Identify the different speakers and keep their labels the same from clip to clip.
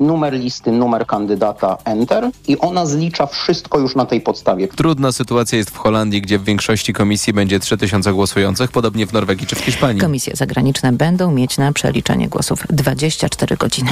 Speaker 1: numer listy, numer kandydata, enter i ona zlicza wszystko już na tej podstawie.
Speaker 2: Trudna sytuacja jest w Holandii, gdzie w większości komisji będzie 3000 głosujących, podobnie w Norwegii czy w Hiszpanii.
Speaker 3: Komisje zagraniczne będą mieć na przeliczenie głosów 24 godziny.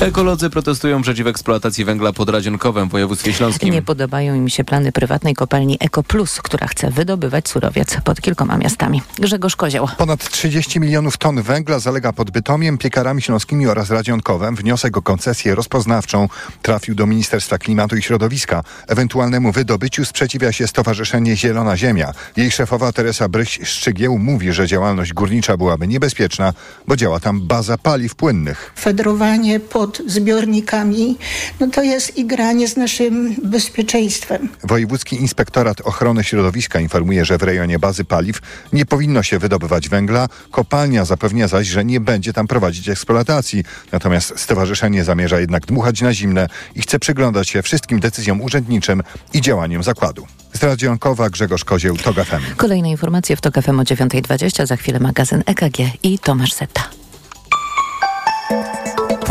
Speaker 2: Ekolodzy protestują przeciw eksploatacji węgla pod Radzionkowem w województwie śląskim.
Speaker 3: Nie podobają im się plany prywatnej kopalni EcoPlus, która chce wydobywać surowiec pod kilkoma miastami. Grzegorz Kozioł.
Speaker 4: Ponad 30 milionów ton węgla zalega pod Bytomiem, piekarami śląskimi oraz Radzionkowem. Wniosek o koncesję rozpoznawczą trafił do Ministerstwa Klimatu i Środowiska. Ewentualnemu wydobyciu sprzeciwia się Stowarzyszenie Zielona Ziemia. Jej szefowa Teresa Bryś-Szczygieł mówi, że działalność górnicza byłaby niebezpieczna, bo działa tam baza paliw płynnych.
Speaker 5: Fedrowanie pod zbiornikami, no to jest igranie z naszym bezpieczeństwem.
Speaker 4: Wojewódzki Inspektorat Ochrony Środowiska informuje, że w rejonie bazy paliw nie powinno się wydobywać węgla. Kopalnia zapewnia zaś, że nie będzie tam prowadzić eksploatacji. Natomiast stowarzyszenie zamierza jednak dmuchać na zimne i chce przyglądać się wszystkim decyzjom urzędniczym i działaniom zakładu. Z Radzionkowa Grzegorz Kozieł, TOG FM.
Speaker 3: Kolejne informacje w TOG FM o 9.20, za chwilę magazyn EKG i Tomasz Setta.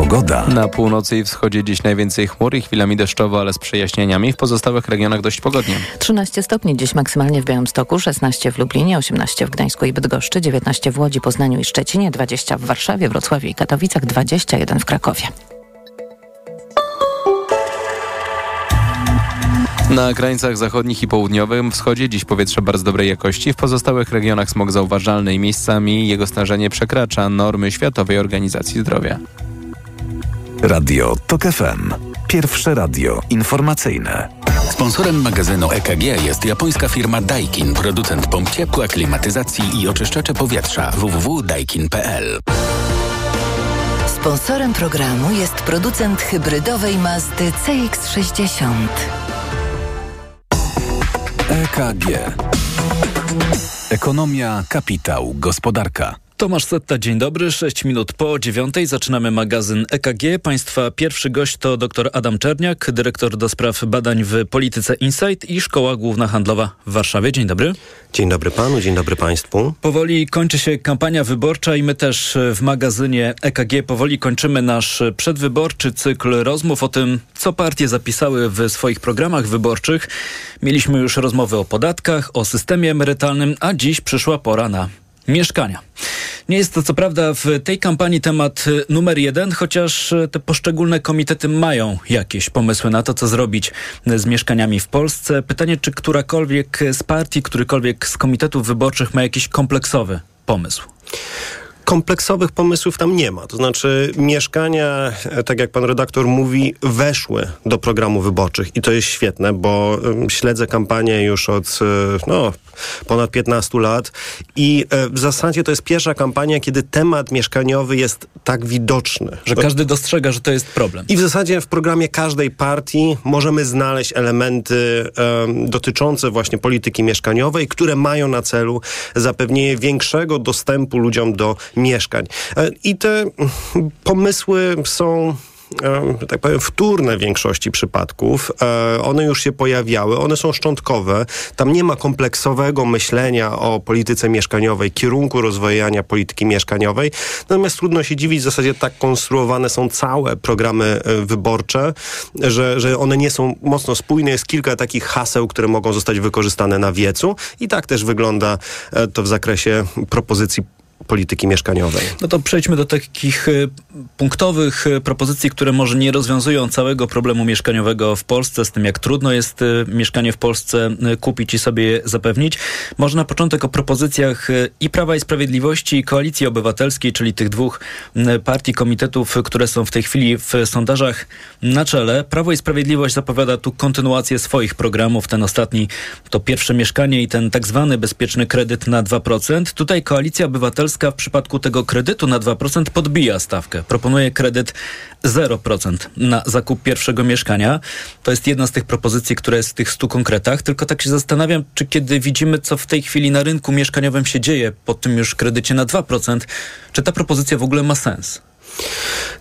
Speaker 2: Pogoda. Na północy i wschodzie dziś najwięcej chmur i chwilami deszczowo, ale z przejaśnieniami. W pozostałych regionach dość pogodnie.
Speaker 3: 13 stopni dziś maksymalnie w Białymstoku, 16 w Lublinie, 18 w Gdańsku i Bydgoszczy, 19 w Łodzi, Poznaniu i Szczecinie, 20 w Warszawie, Wrocławiu i Katowicach, 21 w Krakowie.
Speaker 2: Na krańcach zachodnich i południowym wschodzie dziś powietrze bardzo dobrej jakości. W pozostałych regionach smog zauważalny i miejscami jego stężenie przekracza normy Światowej Organizacji Zdrowia.
Speaker 6: Radio TOK FM. Pierwsze radio informacyjne.
Speaker 7: Sponsorem magazynu EKG jest japońska firma Daikin, producent pomp ciepła, klimatyzacji i oczyszczacze powietrza www.daikin.pl.
Speaker 8: Sponsorem programu jest producent hybrydowej Mazdy CX-60.
Speaker 6: EKG. Ekonomia, kapitał, gospodarka.
Speaker 9: Tomasz Setta, dzień dobry. 6 minut po dziewiątej zaczynamy magazyn EKG. Państwa pierwszy gość to dr Adam Czerniak, dyrektor do spraw badań w Polityce Insight i Szkoła Główna Handlowa w Warszawie. Dzień dobry.
Speaker 10: Dzień dobry panu, dzień dobry państwu.
Speaker 9: Powoli kończy się kampania wyborcza i my też w magazynie EKG powoli kończymy nasz przedwyborczy cykl rozmów o tym, co partie zapisały w swoich programach wyborczych. Mieliśmy już rozmowy o podatkach, o systemie emerytalnym, a dziś przyszła pora na mieszkania. Nie jest to co prawda w tej kampanii temat numer jeden, chociaż te poszczególne komitety mają jakieś pomysły na to, co zrobić z mieszkaniami w Polsce. Pytanie, czy którakolwiek z partii, którykolwiek z komitetów wyborczych ma jakiś kompleksowy pomysł?
Speaker 10: Kompleksowych pomysłów tam nie ma. To znaczy mieszkania, tak jak pan redaktor mówi, weszły do programu wyborczych i to jest świetne, bo śledzę kampanię już od no, ponad 15 lat i w zasadzie to jest pierwsza kampania, kiedy temat mieszkaniowy jest tak widoczny.
Speaker 9: Że każdy dostrzega, że to jest problem.
Speaker 10: I w zasadzie w programie każdej partii możemy znaleźć elementy um, dotyczące właśnie polityki mieszkaniowej, które mają na celu zapewnienie większego dostępu ludziom do mieszkań. I te pomysły są że tak powiem, wtórne w większości przypadków. One już się pojawiały, one są szczątkowe. Tam nie ma kompleksowego myślenia o polityce mieszkaniowej, kierunku rozwijania polityki mieszkaniowej. Natomiast trudno się dziwić, w zasadzie tak konstruowane są całe programy wyborcze, że, że one nie są mocno spójne. Jest kilka takich haseł, które mogą zostać wykorzystane na wiecu i tak też wygląda to w zakresie propozycji polityki mieszkaniowej.
Speaker 9: No to przejdźmy do takich y, punktowych y, propozycji, które może nie rozwiązują całego problemu mieszkaniowego w Polsce, z tym jak trudno jest y, mieszkanie w Polsce kupić i sobie zapewnić. Może na początek o propozycjach i Prawa i Sprawiedliwości i Koalicji Obywatelskiej, czyli tych dwóch partii, komitetów, które są w tej chwili w sondażach na czele. Prawo i Sprawiedliwość zapowiada tu kontynuację swoich programów. Ten ostatni to pierwsze mieszkanie i ten tak zwany bezpieczny kredyt na 2%. Tutaj Koalicja Obywatelska Polska w przypadku tego kredytu na 2% podbija stawkę. Proponuje kredyt 0% na zakup pierwszego mieszkania. To jest jedna z tych propozycji, która jest w tych 100 konkretach. Tylko tak się zastanawiam, czy kiedy widzimy, co w tej chwili na rynku mieszkaniowym się dzieje po tym już kredycie na 2%, czy ta propozycja w ogóle ma sens?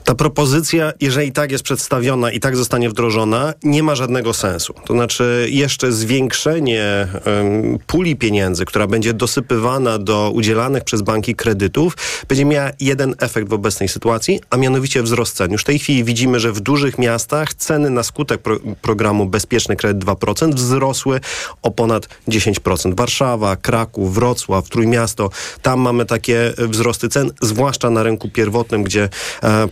Speaker 10: Ta propozycja, jeżeli tak jest przedstawiona i tak zostanie wdrożona, nie ma żadnego sensu. To znaczy jeszcze zwiększenie um, puli pieniędzy, która będzie dosypywana do udzielanych przez banki kredytów, będzie miała jeden efekt w obecnej sytuacji, a mianowicie wzrost cen. Już w tej chwili widzimy, że w dużych miastach ceny na skutek pro programu Bezpieczny Kredyt 2% wzrosły o ponad 10%. Warszawa, Kraków, Wrocław, Trójmiasto, tam mamy takie wzrosty cen, zwłaszcza na rynku pierwotnym, gdzie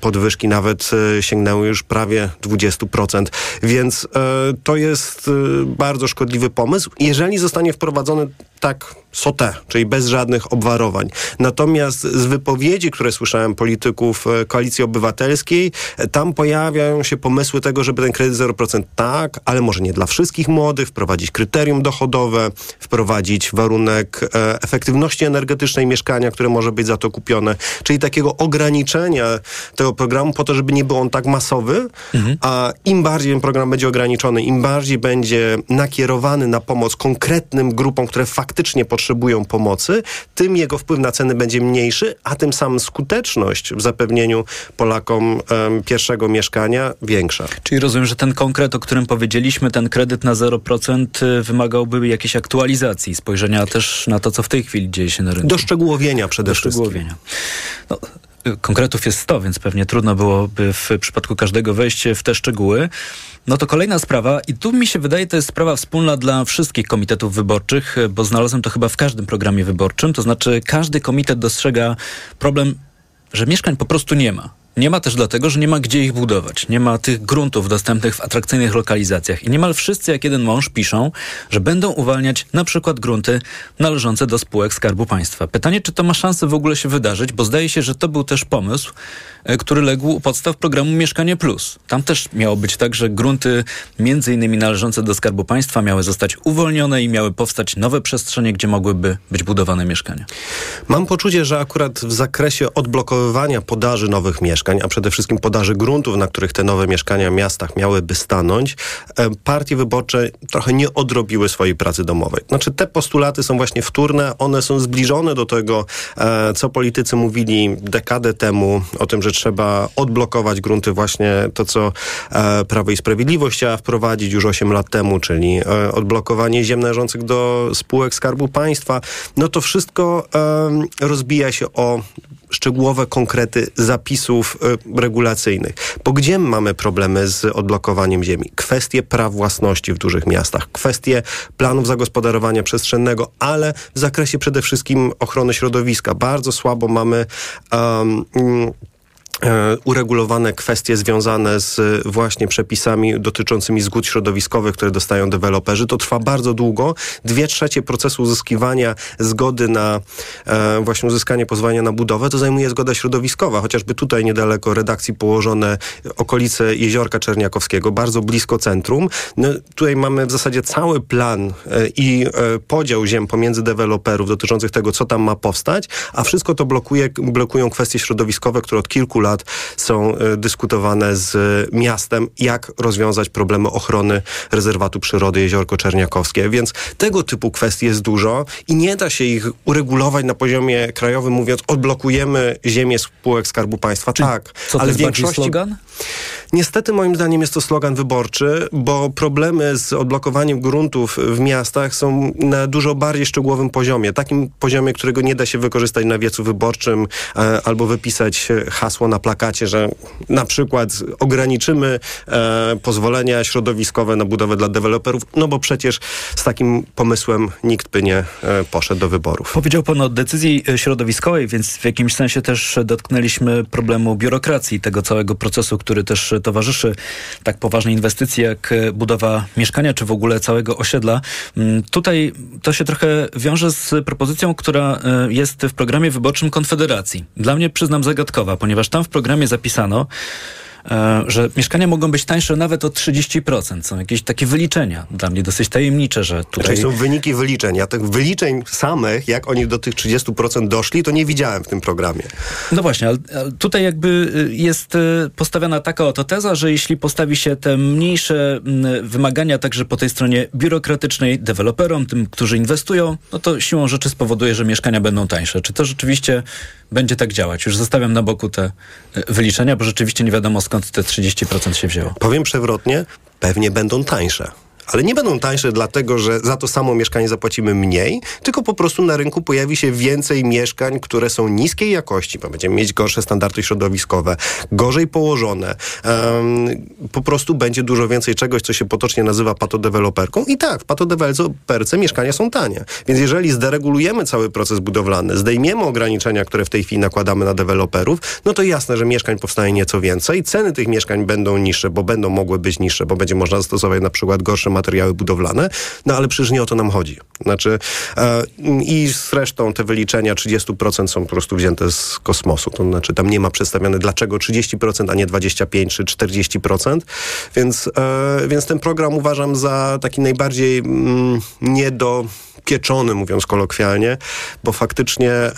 Speaker 10: podwyżki nawet e, sięgnęły już prawie 20%. Więc e, to jest e, bardzo szkodliwy pomysł. Jeżeli zostanie wprowadzony tak sote, czyli bez żadnych obwarowań. Natomiast z wypowiedzi, które słyszałem polityków e, Koalicji Obywatelskiej, e, tam pojawiają się pomysły tego, żeby ten kredyt 0% tak, ale może nie dla wszystkich młodych, wprowadzić kryterium dochodowe, wprowadzić warunek e, efektywności energetycznej mieszkania, które może być za to kupione, czyli takiego ograniczenia tego programu po to, żeby nie był on tak masowy, mhm. a im bardziej ten program będzie ograniczony, im bardziej będzie nakierowany na pomoc konkretnym grupom, które faktycznie potrzebują pomocy, tym jego wpływ na ceny będzie mniejszy, a tym samym skuteczność w zapewnieniu Polakom um, pierwszego mieszkania większa.
Speaker 9: Czyli rozumiem, że ten konkret, o którym powiedzieliśmy, ten kredyt na 0% y, wymagałby jakiejś aktualizacji, spojrzenia też na to, co w tej chwili dzieje się na rynku.
Speaker 10: Doszczegółowienia przede
Speaker 9: Do wszystkim. No, konkretów jest 100, więc pewnie trudno byłoby w przypadku każdego wejść w te szczegóły. No to kolejna sprawa i tu mi się wydaje, to jest sprawa wspólna dla wszystkich komitetów wyborczych, bo znalazłem to chyba w każdym programie wyborczym, to znaczy każdy komitet dostrzega problem, że mieszkań po prostu nie ma. Nie ma też dlatego, że nie ma gdzie ich budować. Nie ma tych gruntów dostępnych w atrakcyjnych lokalizacjach. I niemal wszyscy, jak jeden mąż, piszą, że będą uwalniać na przykład grunty należące do spółek Skarbu Państwa. Pytanie, czy to ma szansę w ogóle się wydarzyć, bo zdaje się, że to był też pomysł, który legł u podstaw programu Mieszkanie Plus. Tam też miało być tak, że grunty między innymi należące do Skarbu Państwa miały zostać uwolnione i miały powstać nowe przestrzenie, gdzie mogłyby być budowane mieszkania.
Speaker 10: Mam poczucie, że akurat w zakresie odblokowywania podaży nowych mieszkań mieszkań, a przede wszystkim podaży gruntów, na których te nowe mieszkania w miastach miałyby stanąć, e, partie wyborcze trochę nie odrobiły swojej pracy domowej. Znaczy te postulaty są właśnie wtórne, one są zbliżone do tego, e, co politycy mówili dekadę temu o tym, że trzeba odblokować grunty, właśnie to, co e, Prawo i Sprawiedliwość chciała wprowadzić już 8 lat temu, czyli odblokowanie ziem należących do spółek Skarbu Państwa. No to wszystko rozbija się o szczegółowe konkrety zapisów regulacyjnych. Bo gdzie mamy problemy z odblokowaniem ziemi? Kwestie praw własności w dużych miastach, kwestie planów zagospodarowania przestrzennego, ale w zakresie przede wszystkim ochrony środowiska. Bardzo słabo mamy um, E, uregulowane kwestie związane z właśnie przepisami dotyczącymi zgód środowiskowych, które dostają deweloperzy. To trwa bardzo długo. Dwie trzecie procesu uzyskiwania zgody na e, właśnie uzyskanie pozwolenia na budowę to zajmuje zgoda środowiskowa. Chociażby tutaj niedaleko redakcji położone okolice Jeziorka Czerniakowskiego, bardzo blisko centrum. No, tutaj mamy w zasadzie cały plan e, i e, podział ziem pomiędzy deweloperów dotyczących tego, co tam ma powstać, a wszystko to blokuje, blokują kwestie środowiskowe, które od kilku lat lat są e, dyskutowane z miastem, jak rozwiązać problemy ochrony rezerwatu przyrody Jeziorko Czerniakowskie. Więc tego typu kwestii jest dużo i nie da się ich uregulować na poziomie krajowym, mówiąc odblokujemy ziemię spółek Skarbu Państwa.
Speaker 9: Czyli
Speaker 10: tak,
Speaker 9: co, ale w większości... slogan?
Speaker 10: Niestety moim zdaniem jest to slogan wyborczy, bo problemy z odblokowaniem gruntów w miastach są na dużo bardziej szczegółowym poziomie. Takim poziomie, którego nie da się wykorzystać na wiecu wyborczym e, albo wypisać hasło na plakacie, że na przykład ograniczymy e, pozwolenia środowiskowe na budowę dla deweloperów, no bo przecież z takim pomysłem nikt by nie e, poszedł do wyborów.
Speaker 9: Powiedział pan o decyzji e, środowiskowej, więc w jakimś sensie też dotknęliśmy problemu biurokracji tego całego procesu, który też towarzyszy tak poważnej inwestycji jak e, budowa mieszkania, czy w ogóle całego osiedla. Mm, tutaj to się trochę wiąże z propozycją, która e, jest w programie wyborczym Konfederacji. Dla mnie, przyznam, zagadkowa, ponieważ tam w programie zapisano, że mieszkania mogą być tańsze nawet o 30%. Są jakieś takie wyliczenia dla mnie dosyć tajemnicze, że tutaj...
Speaker 10: Czyli są wyniki wyliczeń. Ja tych wyliczeń samych, jak oni do tych 30% doszli, to nie widziałem w tym programie.
Speaker 9: No właśnie, ale tutaj jakby y, jest y, postawiona taka oto teza, że jeśli postawi się te mniejsze wymagania także po tej stronie biurokratycznej deweloperom, tym, którzy inwestują, no to siłą rzeczy spowoduje, że mieszkania będą tańsze. Czy to rzeczywiście będzie tak działać? Już zostawiam na boku te e, wyliczenia, bo rzeczywiście nie wiadomo skąd te 30% się wzięło.
Speaker 10: Powiem przewrotnie, pewnie będą tańsze ale nie będą tańsze dlatego, że za to samo mieszkanie zapłacimy mniej, tylko po prostu na rynku pojawi się więcej mieszkań, które są niskiej jakości, bo będziemy mieć gorsze standardy środowiskowe, gorzej położone. Um, po prostu będzie dużo więcej czegoś, co się potocznie nazywa patodeweloperką. I tak, w patodeweloperce mieszkania są tanie. Więc jeżeli zderegulujemy cały proces budowlany, zdejmiemy ograniczenia, które w tej chwili nakładamy na deweloperów, no to jasne, że mieszkań powstaje nieco więcej. Ceny tych mieszkań będą niższe, bo będą mogły być niższe, bo będzie można zastosować na przykład gorsze materiały budowlane, no ale przecież nie o to nam chodzi. Znaczy e, i zresztą te wyliczenia 30% są po prostu wzięte z kosmosu. To znaczy tam nie ma przedstawione dlaczego 30%, a nie 25 czy 40%. Więc, e, więc ten program uważam za taki najbardziej mm, nie do pieczony, mówiąc kolokwialnie, bo faktycznie e,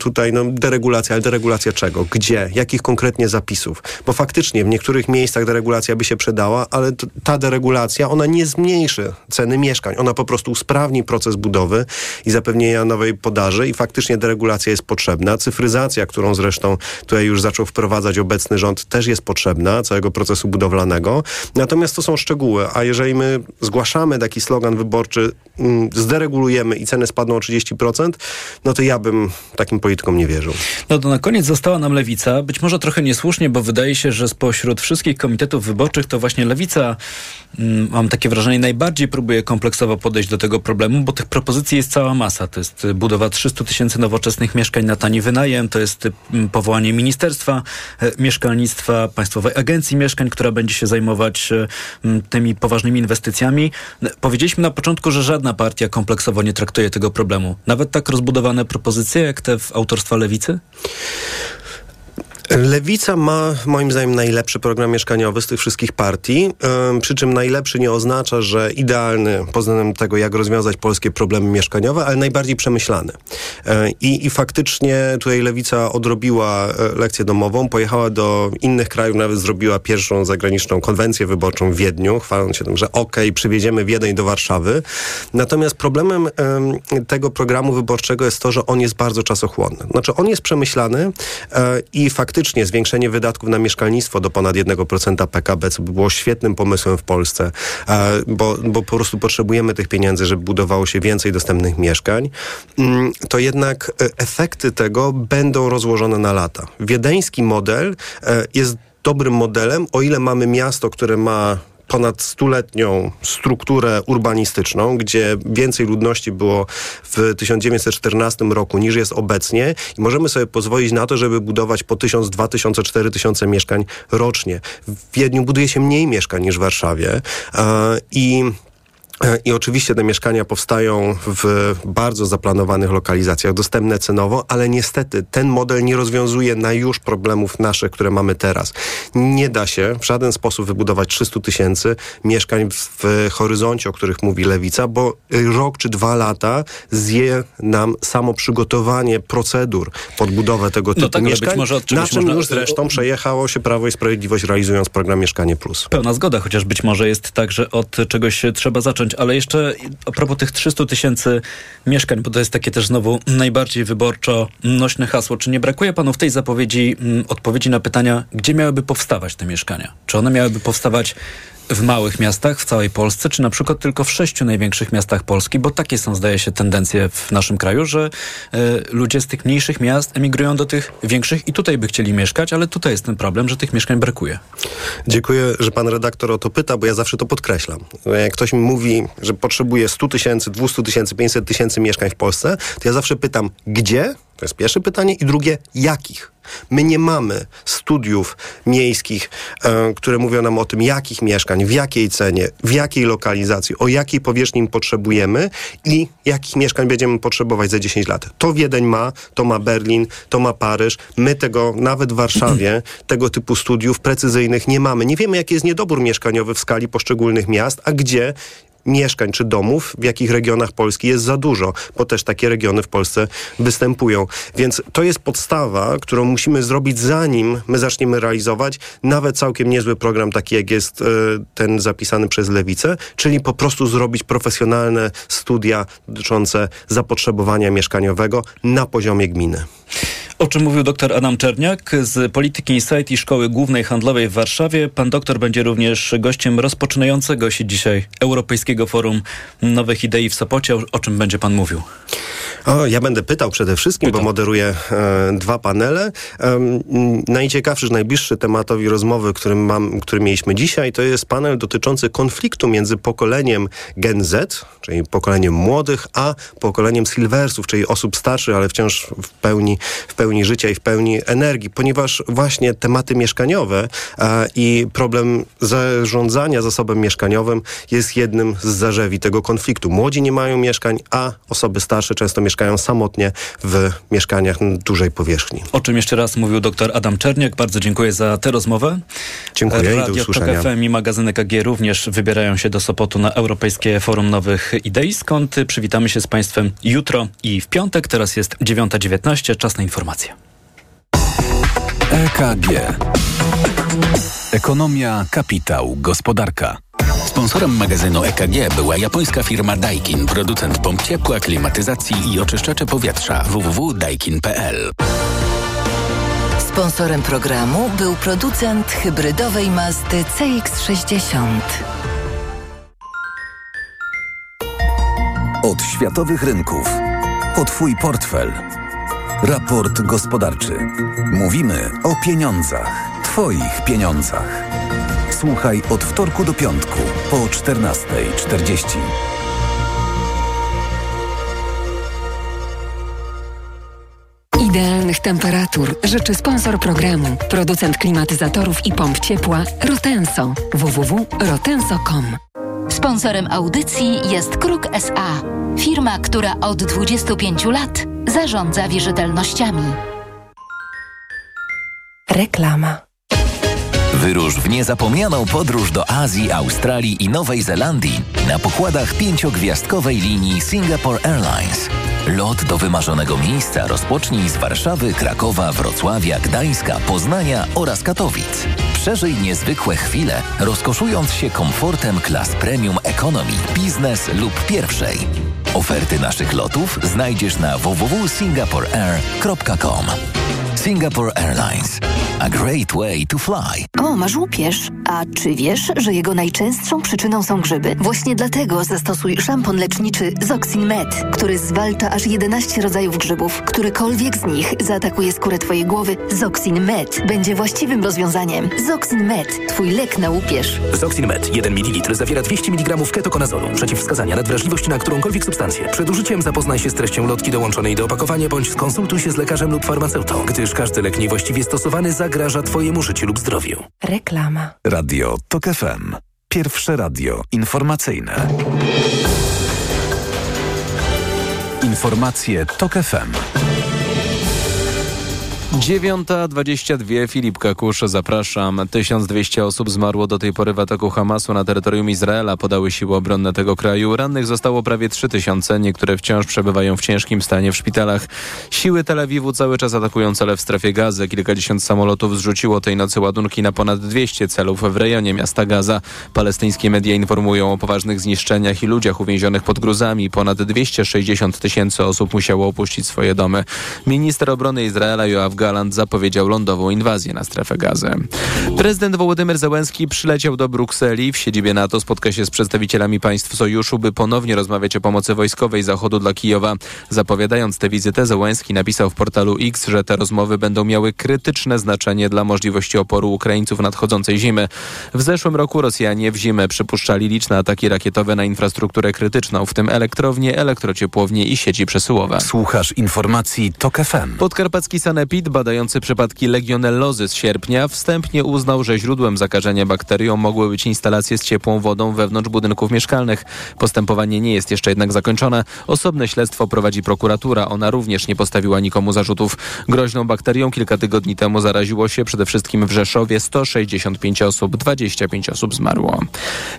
Speaker 10: tutaj no, deregulacja, ale deregulacja czego? Gdzie? Jakich konkretnie zapisów? Bo faktycznie w niektórych miejscach deregulacja by się przydała, ale ta deregulacja, ona nie zmniejszy ceny mieszkań. Ona po prostu usprawni proces budowy i zapewnienia nowej podaży i faktycznie deregulacja jest potrzebna. Cyfryzacja, którą zresztą tutaj już zaczął wprowadzać obecny rząd, też jest potrzebna, całego procesu budowlanego. Natomiast to są szczegóły, a jeżeli my zgłaszamy taki slogan wyborczy, mm, zderegulujemy i ceny spadną o 30%, no to ja bym takim politykom nie wierzył.
Speaker 9: No to na koniec została nam lewica. Być może trochę niesłusznie, bo wydaje się, że spośród wszystkich komitetów wyborczych to właśnie lewica, mm, mam takie wrażenie, najbardziej próbuje kompleksowo podejść do tego problemu, bo tych propozycji jest cała masa. To jest budowa 300 tysięcy nowoczesnych mieszkań na tani wynajem, to jest mm, powołanie Ministerstwa e, Mieszkalnictwa, Państwowej Agencji Mieszkań, która będzie się zajmować tymi poważnymi inwestycjami. Powiedzieliśmy na początku, że żadna partia kompleksowo nie traktuje tego problemu. Nawet tak rozbudowane propozycje jak te w autorstwa lewicy?
Speaker 10: Lewica ma moim zdaniem najlepszy program mieszkaniowy z tych wszystkich partii, przy czym najlepszy nie oznacza, że idealny pod względem tego, jak rozwiązać polskie problemy mieszkaniowe, ale najbardziej przemyślany. E, I, faktycznie tutaj Lewica odrobiła e, lekcję domową, pojechała do innych krajów, nawet zrobiła pierwszą zagraniczną konwencję wyborczą w Wiedniu, chwaląc się tym, że okej, okay, przywieziemy Wiedeń do Warszawy. Natomiast problemem tego programu wyborczego jest to, że on jest bardzo czasochłonny. Znaczy on jest przemyślany e, i faktycznie faktycznie zwiększenie wydatków na mieszkalnictwo do ponad 1% PKB, co by było świetnym pomysłem w Polsce, e, bo, bo po prostu potrzebujemy tych pieniędzy, żeby budowało się więcej dostępnych mieszkań, mm, to jednak e, efekty tego będą rozłożone na lata. Wiedeński model e, jest dobrym modelem, o ile mamy miasto, które ma ponad stuletnią strukturę urbanistyczną, gdzie więcej ludności było w 1914 roku niż jest obecnie i możemy sobie pozwolić na to, żeby budować po 1000, 2000, 4000 mieszkań rocznie. W Wiedniu buduje się mniej mieszkań niż w Warszawie i i oczywiście te mieszkania powstają w bardzo zaplanowanych lokalizacjach, dostępne cenowo, ale niestety ten model nie rozwiązuje na już problemów naszych, które mamy teraz. Nie da się w żaden sposób wybudować 300 tysięcy mieszkań w horyzoncie, o których mówi Lewica, bo rok czy dwa lata zje nam samo przygotowanie procedur pod budowę tego no typu no tak, mieszkań, być może na czym można... już zresztą przejechało się Prawo i Sprawiedliwość realizując program Mieszkanie Plus.
Speaker 9: Pełna zgoda, chociaż być może jest tak, że od czegoś trzeba zacząć ale jeszcze a propos tych 300 tysięcy mieszkań, bo to jest takie też znowu najbardziej wyborczo nośne hasło. Czy nie brakuje panu w tej zapowiedzi m, mm, odpowiedzi na pytania, gdzie miałyby powstawać te mieszkania? Czy one miałyby powstawać w małych miastach w całej Polsce, czy na przykład tylko w sześciu największych miastach Polski, bo takie są, zdaje się, tendencje w naszym kraju, że y, ludzie z tych mniejszych miast emigrują do tych większych i tutaj by chcieli mieszkać, ale tutaj jest ten problem, że tych mieszkań brakuje.
Speaker 10: Dziękuję, że pan redaktor o to pyta, bo ja zawsze to podkreślam. Jak ktoś mi mówi, że potrzebuje 100 tysięcy, 200 tysięcy, 500 tysięcy mieszkań w Polsce, to ja zawsze pytam, gdzie? To jest pierwsze pytanie. I drugie, jakich? My nie mamy studiów miejskich, e, które mówią nam o tym, jakich mieszkań, w jakiej cenie, w jakiej lokalizacji, o jakiej powierzchni potrzebujemy i jakich mieszkań będziemy potrzebować za 10 lat. To Wiedeń ma, to ma Berlin, to ma Paryż. My tego nawet w Warszawie, tego typu studiów precyzyjnych nie mamy. Nie wiemy, jaki jest niedobór mieszkaniowy w skali poszczególnych miast, a gdzie mieszkań czy domów, w jakich regionach Polski jest za dużo, bo też takie regiony w Polsce występują. Więc to jest podstawa, którą musimy zrobić zanim my zaczniemy realizować nawet całkiem niezły program, taki jak jest y, ten zapisany przez Lewicę, czyli po prostu zrobić profesjonalne studia dotyczące zapotrzebowania mieszkaniowego na poziomie gminy.
Speaker 9: O czym mówił dr Adam Czerniak z Polityki Insight i Szkoły Głównej Handlowej w Warszawie. Pan doktor będzie również gościem rozpoczynającego się dzisiaj Europejskiego Forum Nowych Idei w Sopocie. O, o czym będzie pan mówił?
Speaker 10: O, ja będę pytał przede wszystkim, Pytam. bo moderuję e, dwa panele. E, najciekawszy, najbliższy tematowi rozmowy, który, mam, który mieliśmy dzisiaj, to jest panel dotyczący konfliktu między pokoleniem Gen Z, czyli pokoleniem młodych, a pokoleniem Silversów, czyli osób starszych, ale wciąż w pełni, w pełni życia i w pełni energii, ponieważ właśnie tematy mieszkaniowe i problem zarządzania zasobem mieszkaniowym jest jednym z zarzewi tego konfliktu. Młodzi nie mają mieszkań, a osoby starsze często mieszkają samotnie w mieszkaniach na dużej powierzchni.
Speaker 9: O czym jeszcze raz mówił dr Adam Czerniak. Bardzo dziękuję za tę rozmowę.
Speaker 10: Dziękuję Radio i do usłyszenia.
Speaker 9: FM i magazyny KG również wybierają się do Sopotu na Europejskie Forum Nowych Idei, skąd przywitamy się z Państwem jutro i w piątek. Teraz jest 9.19, czas na informacje.
Speaker 6: EKG. Ekonomia, kapitał, gospodarka.
Speaker 7: Sponsorem magazynu EKG była japońska firma Daikin, producent pomp ciepła, klimatyzacji i oczyszczacze powietrza www.daikin.pl.
Speaker 8: Sponsorem programu był producent hybrydowej Mazdy CX-60.
Speaker 6: Od światowych rynków. O Twój portfel. Raport gospodarczy. Mówimy o pieniądzach. Twoich pieniądzach. Słuchaj od wtorku do piątku po 14.40.
Speaker 11: Idealnych temperatur życzy sponsor programu, producent klimatyzatorów i pomp ciepła Rotenso www.rotenso.com.
Speaker 12: Sponsorem audycji jest Kruk SA, firma, która od 25 lat zarządza wierzytelnościami.
Speaker 11: Reklama.
Speaker 13: Wyrusz w niezapomnianą podróż do Azji, Australii i Nowej Zelandii na pokładach pięciogwiazdkowej linii Singapore Airlines. Lot do wymarzonego miejsca rozpocznij z Warszawy, Krakowa, Wrocławia, Gdańska, Poznania oraz Katowic. Przeżyj niezwykłe chwile, rozkoszując się komfortem klas premium economy, biznes lub pierwszej. Oferty naszych lotów znajdziesz na www.singaporeair.com. Singapore Airlines. A great way to fly.
Speaker 14: O, masz łupież. A czy wiesz, że jego najczęstszą przyczyną są grzyby? Właśnie dlatego zastosuj szampon leczniczy Zoxin Med, który zwalcza aż 11 rodzajów grzybów. Którykolwiek z nich zaatakuje skórę twojej głowy, Zoxin Med będzie właściwym rozwiązaniem. Zoxin Med, twój lek na łupież.
Speaker 15: Zoxin Med 1 ml zawiera 200 mg ketokonazolu. Przeciwwskazania nadwrażliwości na którąkolwiek substancję. Przed użyciem zapoznaj się z treścią lotki dołączonej do opakowania bądź skonsultuj się z lekarzem lub farmaceutą, gdyż każdy lek niewłaściwie stosowany zagraża twojemu życiu lub zdrowiu.
Speaker 11: Reklama.
Speaker 6: Radio TOK FM. Pierwsze radio informacyjne. Informacje TOK FM.
Speaker 2: 9.22 Filip Kakusz, zapraszam. 1200 osób zmarło do tej pory w ataku Hamasu na terytorium Izraela, podały siły obronne tego kraju. Rannych zostało prawie 3000, niektóre wciąż przebywają w ciężkim stanie w szpitalach. Siły Tel Awiwu cały czas atakują cele w strefie gazy. Kilkadziesiąt samolotów zrzuciło tej nocy ładunki na ponad 200 celów w rejonie miasta Gaza. Palestyńskie media informują o poważnych zniszczeniach i ludziach uwięzionych pod gruzami. Ponad 260 tysięcy osób musiało opuścić swoje domy. Minister obrony Izraela Joachim Galant zapowiedział lądową inwazję na strefę gazy. Prezydent Wołodymyr Zełenski przyleciał do Brukseli. W siedzibie NATO spotka się z przedstawicielami państw sojuszu, by ponownie rozmawiać o pomocy wojskowej Zachodu dla Kijowa. Zapowiadając tę wizytę, Zełenski napisał w portalu X, że te rozmowy będą miały krytyczne znaczenie dla możliwości oporu Ukraińców nadchodzącej zimy. W zeszłym roku Rosjanie w zimę przypuszczali liczne ataki rakietowe na infrastrukturę krytyczną, w tym elektrownie, elektrociepłownie i sieci przesyłowe.
Speaker 6: Słuchasz informacji TOK FM.
Speaker 2: Podkarpacki Sanepid badający przypadki legionellozy z sierpnia wstępnie uznał, że źródłem zakażenia bakterią mogły być instalacje z ciepłą wodą wewnątrz budynków mieszkalnych. Postępowanie nie jest jeszcze jednak zakończone. Osobne śledztwo prowadzi prokuratura. Ona również nie postawiła nikomu zarzutów. Groźną bakterią kilka tygodni temu zaraziło się przede wszystkim w Rzeszowie 165 osób, 25 osób zmarło.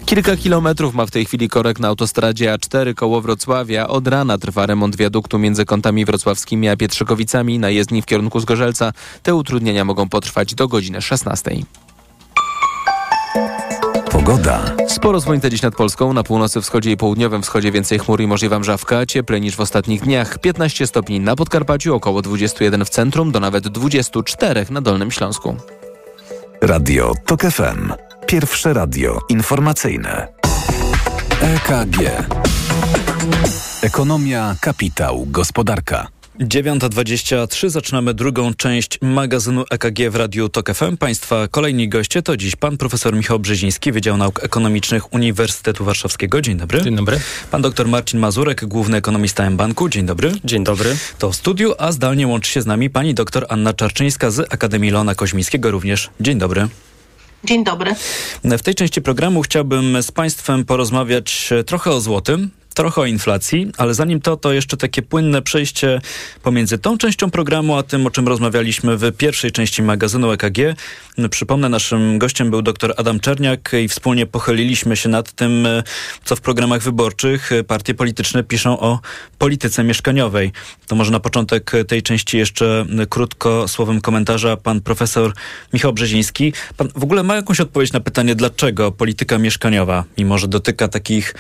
Speaker 2: Kilka kilometrów ma w tej chwili korek na autostradzie A4 koło Wrocławia. Od rana trwa remont wiaduktu między kątami wrocławskimi a Pietrzykowicami na jezdni w kierunku Zgorzelca Zgorzelca. Te utrudnienia mogą potrwać do godziny 16.
Speaker 6: Pogoda.
Speaker 2: Sporo słońca dziś nad Polską, na północy, wschodzie i południowym wschodzie więcej chmur i możliwa mrzawka, cieplej niż w ostatnich dniach. 15 stopni na Podkarpaciu, około 21 w centrum, do nawet 24 na Dolnym Śląsku.
Speaker 6: Radio TOK FM. Pierwsze radio informacyjne. EKG. Ekonomia, kapitał, gospodarka.
Speaker 9: 9.23 zaczynamy drugą część magazynu EKG w Radiu TOK FM. Państwa kolejni goście to dziś pan profesor Michał Brzeziński, Wydział Nauk Ekonomicznych Uniwersytetu Warszawskiego. Dzień dobry.
Speaker 16: Dzień dobry.
Speaker 9: Pan dr Marcin Mazurek, główny ekonomista M-Banku. Dzień dobry.
Speaker 16: Dzień dobry.
Speaker 9: To w studiu, a zdalnie łączy się z nami pani dr Anna Czarczyńska z Akademii Leona Koźmińskiego również. Dzień dobry.
Speaker 17: Dzień dobry.
Speaker 9: W tej części programu chciałbym z Państwem porozmawiać trochę o złotym, trochę o inflacji, ale zanim to, to jeszcze takie płynne przejście pomiędzy tą częścią programu, a tym, o czym rozmawialiśmy w pierwszej części magazynu EKG. Przypomnę, naszym gościem był dr Adam Czerniak i wspólnie pochyliliśmy się nad tym, co w programach wyborczych partie polityczne piszą o polityce mieszkaniowej. To może na początek tej części jeszcze krótko słowem komentarza pan profesor Michał Brzeziński. Pan w ogóle ma jakąś odpowiedź na pytanie, dlaczego polityka mieszkaniowa, mimo że dotyka takich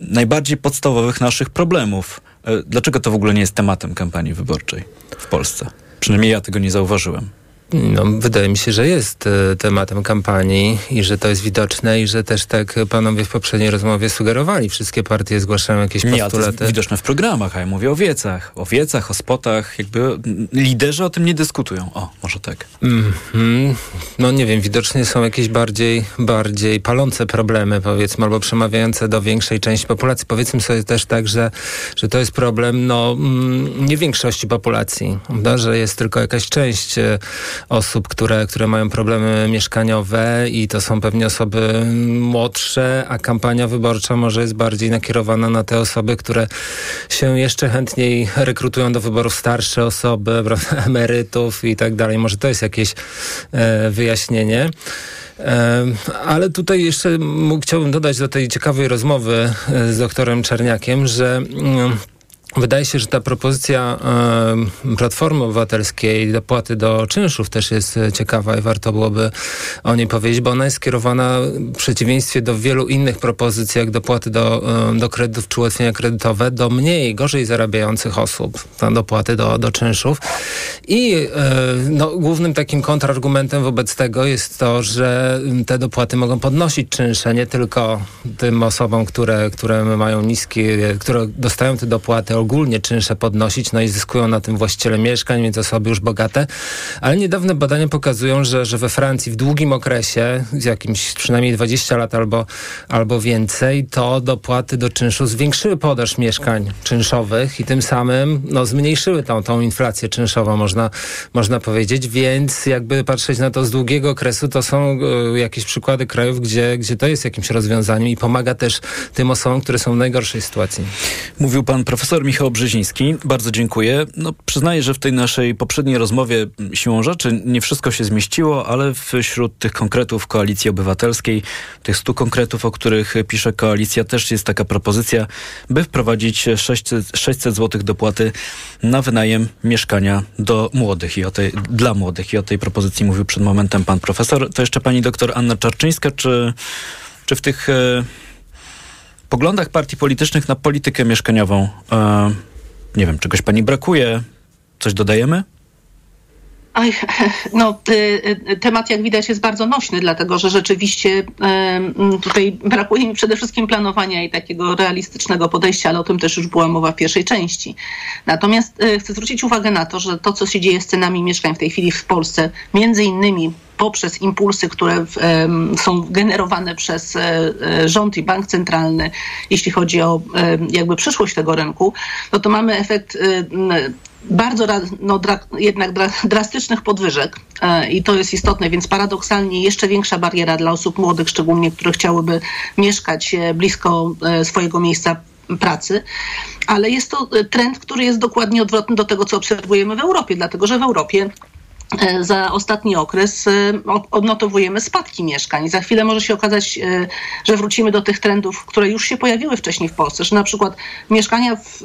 Speaker 9: najbardziej podstawowych naszych problemów. E, dlaczego to w ogóle nie jest tematem kampanii wyborczej w Polsce? Przynajmniej ja tego nie zauważyłem.
Speaker 16: No, wydaje mi się, że jest e, tematem kampanii i że to jest widoczne i że też tak panowie w poprzedniej rozmowie sugerowali. Wszystkie partie zgłaszają jakieś postulaty. Nie, to jest
Speaker 9: widoczne w programach, a ja mówię o wiecach. O wiecach, o spotach. Jakby liderzy o tym nie dyskutują. O, może tak. Mm
Speaker 16: -hmm. No nie wiem, widocznie są jakieś bardziej, bardziej palące problemy, powiedzmy, albo przemawiające do większej części populacji. Powiedzmy sobie też tak, że, że to jest problem no, mm, nie większości populacji, prawda? że jest tylko jakaś część e, osób, które, które mają problemy mieszkaniowe i to są pewnie osoby młodsze, a kampania wyborcza może jest bardziej nakierowana na te osoby, które się jeszcze chętniej rekrutują do wyborów starsze osoby, prawda, emerytów i tak dalej. Może to jest jakieś e, wyjaśnienie. E, ale tutaj jeszcze chciałbym dodać do tej ciekawej rozmowy e, z doktorem Czerniakiem, że mm, Wydaje się, że ta propozycja Platformy Obywatelskiej dopłaty do czynszów też jest e, ciekawa i warto byłoby o niej powiedzieć, bo ona jest skierowana w przeciwieństwie do wielu innych propozycji, jak dopłaty do, do kredytów czy ułatwienia kredytowe, do mniej, gorzej zarabiających osób, tam dopłaty do, do czynszów. I y, no, głównym takim kontrargumentem wobec tego jest to, że te dopłaty mogą podnosić czynsze nie tylko tym osobom, które, które mają niskie, które dostają te dopłaty ogólnie czynsze podnosić, no i zyskują na tym właściciele mieszkań, więc osoby już bogate. Ale niedawne badania pokazują, że, że we Francji w długim okresie, z jakimś przynajmniej 20 lat albo, albo więcej, to dopłaty do czynszu zwiększyły podaż mieszkań czynszowych i tym samym no, zmniejszyły tą, tą inflację czynszową, można, można powiedzieć. Więc jakby patrzeć na to z długiego okresu, to są y, jakieś przykłady krajów, gdzie, gdzie to jest jakimś rozwiązaniem i pomaga też tym osobom, które są w najgorszej sytuacji.
Speaker 9: Mówił pan profesor Michał Brzeziński. Bardzo dziękuję. No, przyznaję, że w tej naszej poprzedniej rozmowie siłą rzeczy nie wszystko się zmieściło, ale wśród tych konkretów Koalicji Obywatelskiej, tych stu konkretów, o których pisze Koalicja, też jest taka propozycja, by wprowadzić 600, 600 zł dopłaty na wynajem mieszkania do młodych i o tej, dla młodych. I o tej propozycji mówił przed momentem pan profesor. To jeszcze pani doktor Anna Czarczyńska, czy, czy w tych... E, poglądach partii politycznych na politykę mieszkaniową. E, nie wiem, czegoś pani brakuje? Coś dodajemy?
Speaker 17: No, y, y, temat jak widać jest bardzo nośny, dlatego że rzeczywiście y, tutaj brakuje mi przede wszystkim planowania i takiego realistycznego podejścia, ale o tym też już była mowa w pierwszej części. Natomiast chcę zwrócić uwagę na to, że to, co się dzieje z cenami mieszkań w tej chwili w Polsce, między innymi poprzez impulsy, które są generowane przez e, e, rząd i bank centralny, jeśli chodzi o jakby przyszłość tego rynku, no to mamy efekt e, bardzo no, dra, jednak dra, drastycznych podwyżek i to jest istotne, więc paradoksalnie jeszcze większa bariera dla osób młodych, szczególnie które chciałyby mieszkać blisko swojego miejsca pracy, ale jest to trend, który jest dokładnie odwrotny do tego, co obserwujemy w Europie, dlatego że w Europie E, za ostatni okres e, odnotowujemy spadki mieszkań. Za chwilę może się okazać, e, że wrócimy do tych trendów, które już się pojawiły wcześniej w Polsce, że na przykład mieszkania w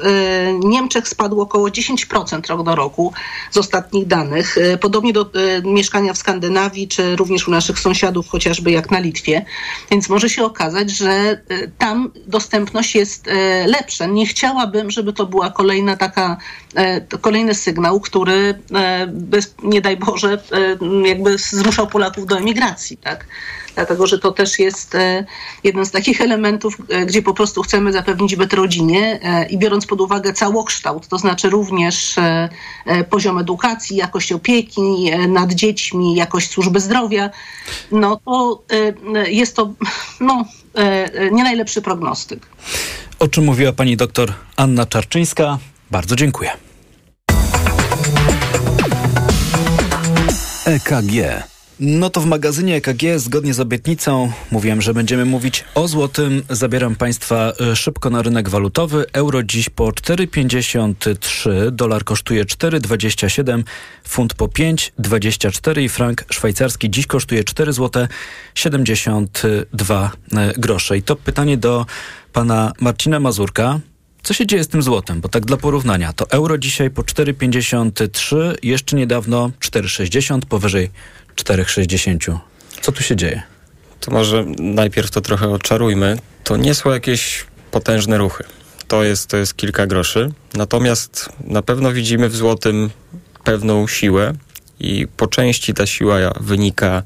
Speaker 17: Niemczech spadło około 10% rok do roku z ostatnich danych. Podobnie do mieszkania w Skandynawii, czy również u naszych sąsiadów, chociażby jak na Litwie. Więc może się okazać, że tam dostępność jest lepsza. Nie chciałabym, żeby to była kolejna taka, kolejny sygnał, który bez, nie daj Boże, e, jakby zmuszał Polaków do emigracji, tak? Dlatego, że to też jest e, jeden z takich elementów, e, gdzie po prostu chcemy zapewnić byt rodzinie i biorąc pod uwagę całokształt, to znaczy również poziom edukacji, jakość opieki nad dziećmi, jakość służby zdrowia, no to jest to no, nie najlepszy prognostyk.
Speaker 9: O czym mówiła pani doktor Anna Czarczyńska. Bardzo dziękuję.
Speaker 6: EKG.
Speaker 9: No to w magazynie EKG zgodnie z obietnicą mówiłem, że będziemy mówić o złotym. Zabieram Państwa e, szybko na rynek walutowy. Euro dziś po 4,53, dolar kosztuje 4,27, funt po 5,24 i frank szwajcarski dziś kosztuje 4 zł 72 grosze. I to pytanie do pana Marcina Mazurka. Co się dzieje z tym złotem? Bo tak dla porównania, to euro dzisiaj po 4,53, jeszcze niedawno 4,60, powyżej 4,60. Co tu się dzieje?
Speaker 18: To może najpierw to trochę oczarujmy. To nie są jakieś potężne ruchy. To jest, to jest kilka groszy. Natomiast na pewno widzimy w złotym pewną siłę i po części ta siła wynika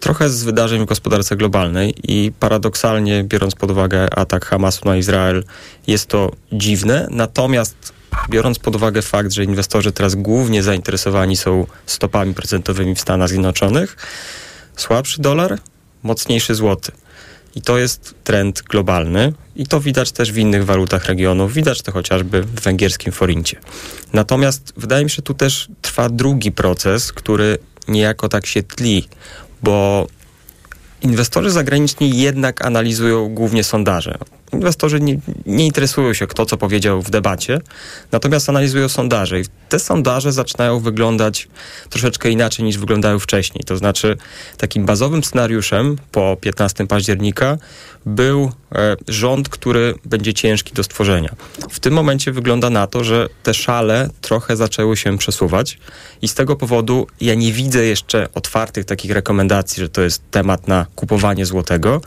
Speaker 18: trochę z wydarzeń w gospodarce globalnej i paradoksalnie, biorąc pod uwagę atak Hamasu na Izrael, jest to dziwne. Natomiast biorąc pod uwagę fakt, że inwestorzy teraz głównie zainteresowani są stopami procentowymi w Stanach Zjednoczonych, słabszy dolar, mocniejszy złoty. I to jest trend globalny i to widać też w innych walutach regionu. Widać to chociażby w węgierskim forincie. Natomiast wydaje mi się, tu też trwa drugi proces, który niejako tak się tli bo inwestorzy zagraniczni jednak analizują głównie sondaże. Inwestorzy nie, nie, interesują się, kto co powiedział w debacie, natomiast analizują sondaże. I te sondaże zaczynają wyglądać troszeczkę inaczej niż wyglądały wcześniej. To znaczy, takim bazowym scenariuszem po 15 października był e, rząd, który będzie ciężki do stworzenia. W tym momencie wygląda na to, że te szale trochę zaczęły się przesuwać i z tego powodu ja nie widzę jeszcze otwartych takich rekomendacji, że to jest temat na kupowanie złotego.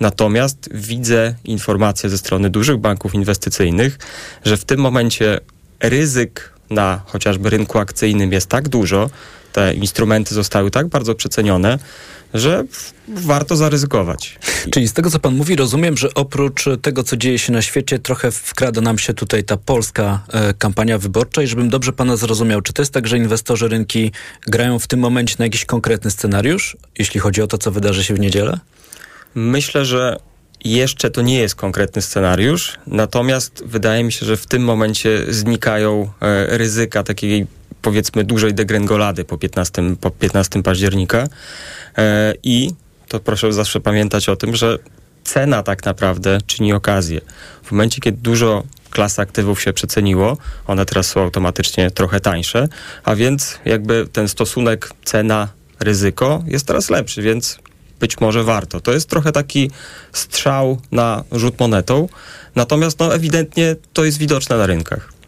Speaker 18: Natomiast widzę informacje ze strony dużych banków inwestycyjnych, że w tym momencie ryzyk na chociażby rynku akcyjnym jest tak dużo, te instrumenty zostały tak bardzo przecenione, że warto zaryzykować.
Speaker 9: Czyli z tego, co pan mówi, rozumiem, że oprócz tego, co dzieje się na świecie, trochę wkrada nam się tutaj ta polska e, kampania wyborcza i żebym dobrze pana zrozumiał, czy to jest tak, że inwestorzy rynki grają w tym momencie na jakiś konkretny scenariusz, jeśli chodzi o to, co wydarzy się w niedzielę?
Speaker 18: Myślę, że jeszcze to nie jest konkretny scenariusz, natomiast wydaje mi się, że w tym momencie znikają e, ryzyka takiej powiedzmy dużej degrengolady po 15, po 15 października e, i to proszę zawsze pamiętać o tym, że cena tak naprawdę czyni okazję. W momencie, kiedy dużo klas aktywów się przeceniło, one teraz są automatycznie trochę tańsze, a więc jakby ten stosunek cena-ryzyko jest teraz lepszy, więc być może warto. To jest trochę taki strzał na rzut monetą, natomiast no, ewidentnie to jest widoczne na rynkach.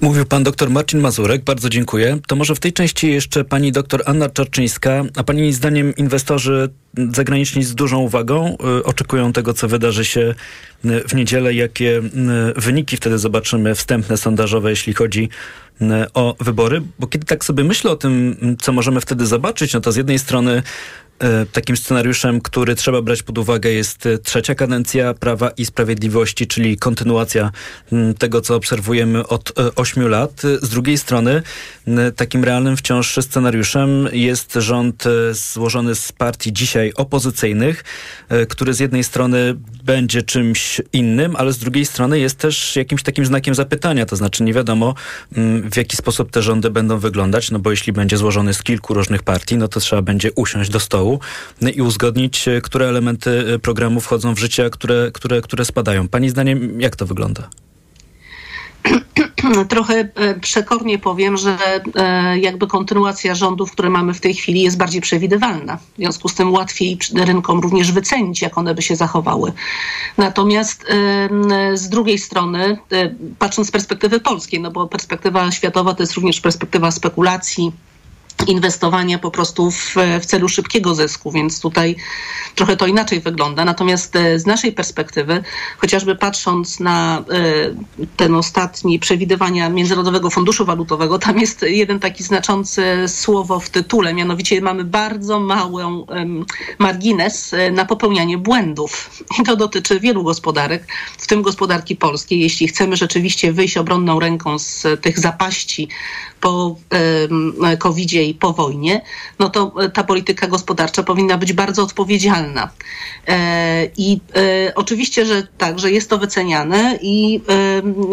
Speaker 9: Mówił pan dr Marcin Mazurek, bardzo dziękuję. To może w tej części jeszcze pani dr Anna Czarczyńska. A pani zdaniem inwestorzy zagraniczni z dużą uwagą y, oczekują tego, co wydarzy się y, w niedzielę, jakie y, wyniki wtedy zobaczymy wstępne sondażowe, jeśli chodzi o wybory, bo kiedy tak sobie myślę o tym, co możemy wtedy zobaczyć, no to z jednej strony takim scenariuszem, który trzeba brać pod uwagę jest e, trzecia kadencja Prawa i Sprawiedliwości, czyli kontynuacja tego, co obserwujemy od e, ośmiu lat. Z drugiej strony takim realnym wciąż scenariuszem jest rząd złożony z partii dzisiaj opozycyjnych, który z jednej strony będzie czymś innym, ale z drugiej strony jest też jakimś takim znakiem zapytania, to znaczy nie wiadomo w jaki sposób te rządy będą wyglądać, no bo jeśli będzie złożony z kilku różnych partii, no to trzeba będzie usiąść do stołu i uzgodnić, e, które elementy e, programu wchodzą w życie, a które, które, które spadają. Pani zdaniem, jak to wygląda?
Speaker 17: trochę e, przekornie powiem, że jakby kontynuacja rządów, które mamy w tej chwili jest bardziej przewidywalna. W związku z tym łatwiej rynkom również wycenić, jak one by się zachowały. Natomiast z drugiej strony, patrząc z perspektywy polskiej, no bo perspektywa światowa to jest również perspektywa spekulacji, inwestowania po prostu w, w, celu szybkiego zysku, więc tutaj trochę to inaczej wygląda. Natomiast e, z naszej perspektywy, chociażby patrząc na e, ten ostatni przewidywania Międzynarodowego Funduszu Walutowego, tam jest jeden taki znaczący słowo w tytule, mianowicie mamy bardzo mały margines e, na popełnianie błędów. I to dotyczy wielu gospodarek, w tym gospodarki polskiej. Jeśli chcemy rzeczywiście wyjść obronną ręką z tych zapaści po covid i po wojnie, no to e, ta polityka gospodarcza powinna być bardzo odpowiedzialna. E, I e, oczywiście, że tak, że jest to wyceniane i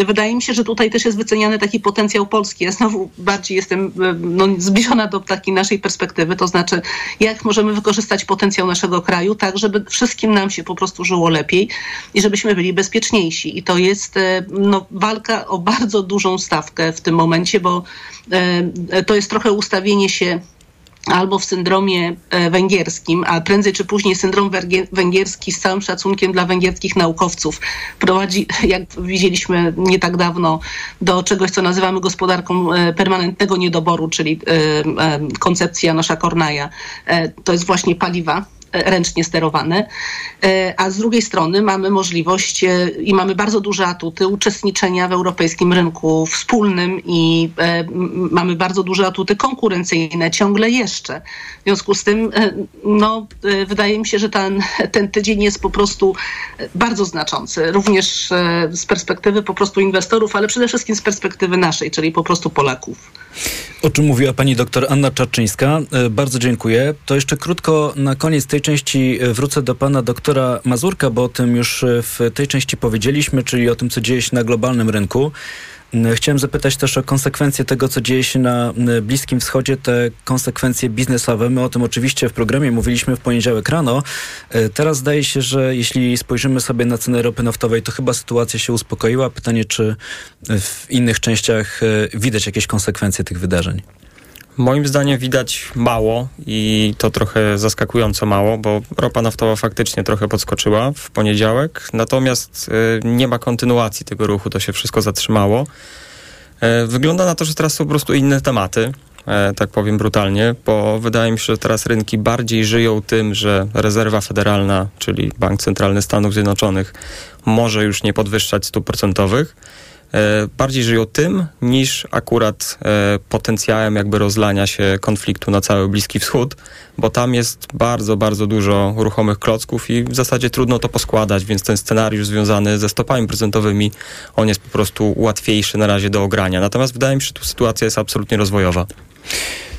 Speaker 17: wydaje mi się, że tutaj też jest wyceniany taki potencjał polski. Ja znowu bardziej jestem no, zbliżona do takiej naszej perspektywy, to znaczy jak możemy wykorzystać potencjał naszego kraju tak, żeby wszystkim nam się po prostu żyło lepiej i żebyśmy byli bezpieczniejsi. I to jest no, walka o bardzo dużą stawkę w tym momencie, bo to jest trochę ustawienie się albo w syndromie e, węgierskim, a prędzej czy później syndrom węgierski z całym szacunkiem dla węgierskich naukowców prowadzi, jak widzieliśmy nie tak dawno, do czegoś, co nazywamy gospodarką e, permanentnego niedoboru, czyli e, koncepcja nasza Kornaja. To jest właśnie paliwa ręcznie sterowane, e, a z drugiej strony mamy możliwość e, i mamy bardzo duże atuty uczestniczenia w europejskim rynku wspólnym i e, mamy bardzo duże atuty konkurencyjne ciągle jeszcze. W związku z tym, no, wydaje mi się, że ten, ten tydzień jest po prostu bardzo znaczący, również z perspektywy po prostu inwestorów, ale przede wszystkim z perspektywy naszej, czyli po prostu Polaków.
Speaker 9: O czym mówiła pani doktor Anna Czaczyńska. Bardzo dziękuję. To jeszcze krótko na koniec tej części e, wrócę do pana doktora Mazurka, bo o tym już e, w tej części powiedzieliśmy, czyli o tym, co dzieje się na globalnym rynku. Chciałem zapytać też o konsekwencje tego, co dzieje się na Bliskim Wschodzie, te konsekwencje biznesowe. My o tym oczywiście w programie mówiliśmy w poniedziałek rano. E, teraz zdaje się, że jeśli spojrzymy sobie na cenę ropy naftowej, to chyba sytuacja się uspokoiła. Pytanie, czy w innych częściach widać jakieś konsekwencje tych wydarzeń?
Speaker 18: Moim zdaniem widać mało i to trochę zaskakująco mało, bo ropa naftowa faktycznie trochę podskoczyła w poniedziałek, natomiast y, nie ma kontynuacji tego ruchu, to się wszystko zatrzymało. Y, wygląda na to, że teraz są po prostu inne tematy, y, tak powiem brutalnie, bo wydaje mi się, że teraz rynki bardziej żyją tym, że rezerwa federalna, czyli Bank Centralny Stanów Zjednoczonych, może już nie podwyższać stóp procentowych E, bardziej żyją tym niż akurat e, potencjałem jakby rozlania się konfliktu na cały Bliski Wschód, bo tam jest bardzo, bardzo dużo ruchomych klocków i w zasadzie trudno to poskładać, więc ten scenariusz związany ze stopami procentowymi, on jest po prostu łatwiejszy na razie do ogrania. Natomiast wydaje mi się, że tu sytuacja jest absolutnie rozwojowa.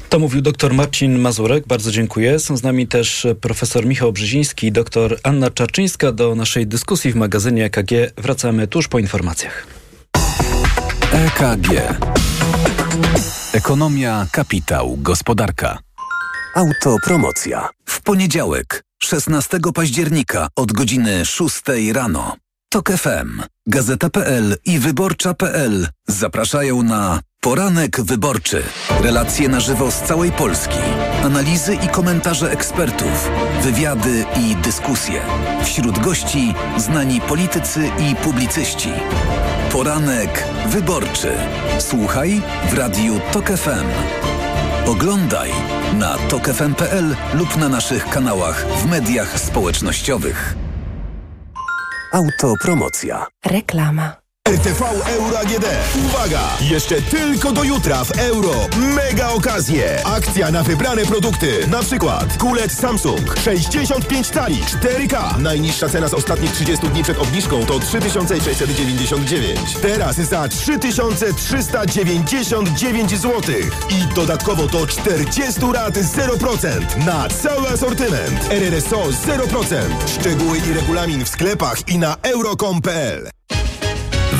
Speaker 9: To mówił dr Marcin Mazurek. Bardzo dziękuję. Są z nami też profesor Michał Brzeziński i dr Anna Czarczyńska. Do naszej dyskusji w magazynie EKG wracamy tuż po informacjach.
Speaker 6: EKG. Ekonomia, kapitał, gospodarka. Autopromocja. W poniedziałek, 16 października od godziny 6 rano. TOK FM, Gazeta.pl i Wyborcza.pl zapraszają na Poranek Wyborczy. Relacje na żywo z całej Polski. Analizy i komentarze ekspertów. Wywiady i dyskusje. Wśród gości znani politycy i publicyści. Poranek wyborczy. Słuchaj w radiu TOK FM. Oglądaj na tokefm.pl lub na naszych kanałach w mediach społecznościowych. Autopromocja.
Speaker 11: Reklama.
Speaker 19: RTV Euro AGD. Uwaga! Jeszcze tylko do jutra w euro. Mega okazje. Akcja na wybrane produkty. Na przykład kulet Samsung 65 tali 4K. Najniższa cena z ostatnich 30 dni przed obniżką to 3699. Teraz za 3399 zł. I dodatkowo do 40 rat 0% na cały asortyment. RRSO 0%. Szczegóły i regulamin w sklepach i na euro.com.pl.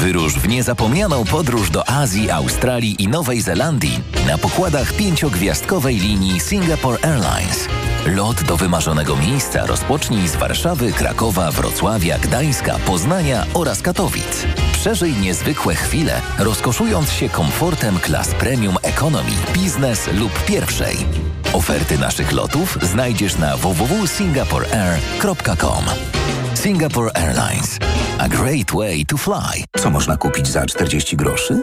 Speaker 13: Wyrusz w niezapomnianą podróż do Azji, Australii i Nowej Zelandii na pokładach pięciogwiazdkowej linii Singapore Airlines. Lot do wymarzonego miejsca rozpocznij z Warszawy, Krakowa, Wrocławia, Gdańska, Poznania oraz Katowic. Przeżyj niezwykłe chwile, rozkoszując się komfortem klas premium economy, biznes lub pierwszej. Oferty naszych lotów znajdziesz na www.singaporeair.com. Singapore Airlines. A great way to fly.
Speaker 20: Co można kupić za 40 groszy?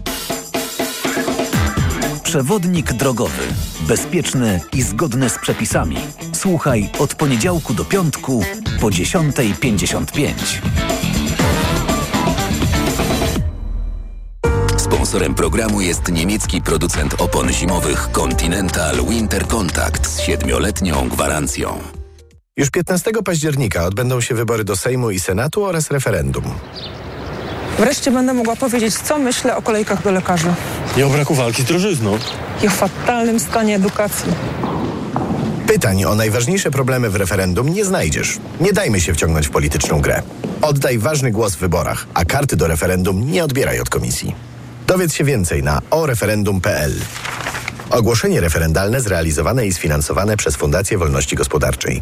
Speaker 6: Przewodnik drogowy. Bezpieczny i zgodny z przepisami. Słuchaj od poniedziałku do piątku po 10.55.
Speaker 13: Sponsorem programu jest niemiecki producent opon zimowych Continental Winter Contact z siedmioletnią gwarancją.
Speaker 21: Już 15 października odbędą się wybory do Sejmu i Senatu oraz referendum.
Speaker 22: Wreszcie będę mogła powiedzieć, co myślę o kolejkach do lekarza.
Speaker 21: Nie o braku walki z drożyzną.
Speaker 22: I o fatalnym stanie edukacji.
Speaker 21: Pytań o najważniejsze problemy w referendum nie znajdziesz. Nie dajmy się wciągnąć w polityczną grę. Oddaj ważny głos w wyborach, a karty do referendum nie odbieraj od komisji. Dowiedz się więcej na oreferendum.pl. Ogłoszenie referendalne zrealizowane i sfinansowane przez Fundację Wolności Gospodarczej.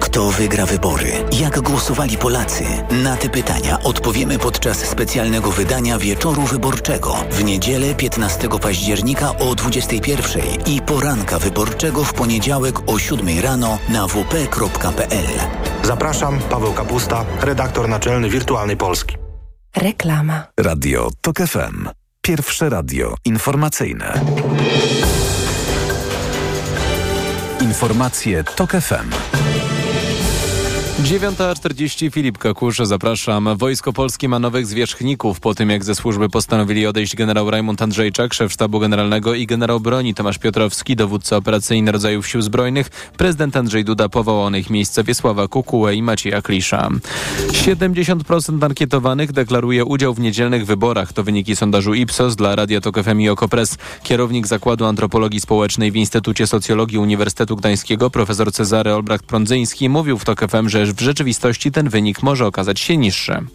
Speaker 23: Kto wygra wybory? Jak głosowali Polacy? Na te pytania odpowiemy podczas specjalnego wydania Wieczoru Wyborczego w niedzielę 15 października o 21 i poranka wyborczego w poniedziałek o 7 rano na wp.pl.
Speaker 24: Zapraszam, Paweł Kapusta, redaktor naczelny Wirtualnej Polski.
Speaker 11: Reklama.
Speaker 6: Radio TOK FM. Pierwsze radio informacyjne. Informacje TOK FM.
Speaker 2: 9.40 Filip Kakusz, zapraszam. Wojsko Polskie ma nowych zwierzchników po tym, jak ze służby postanowili odejść generał Rajmund Andrzejczak, szef sztabu generalnego i generał broni Tomasz Piotrowski, dowódca operacyjny rodzajów sił zbrojnych. Prezydent Andrzej Duda powołał na ich miejsce Wiesława Kukułę i Macieja Klisza. 70% ankietowanych deklaruje udział w niedzielnych wyborach. To wyniki sondażu Ipsos dla Radia Tok FM i Okopres. Kierownik Zakładu Antropologii Społecznej w Instytucie Socjologii Uniwersytetu Gdańskiego, profesor Cezary Olbracht-Prądzyński, mówił w Tok FM, że w rzeczywistości ten wynik może okazać się niższy.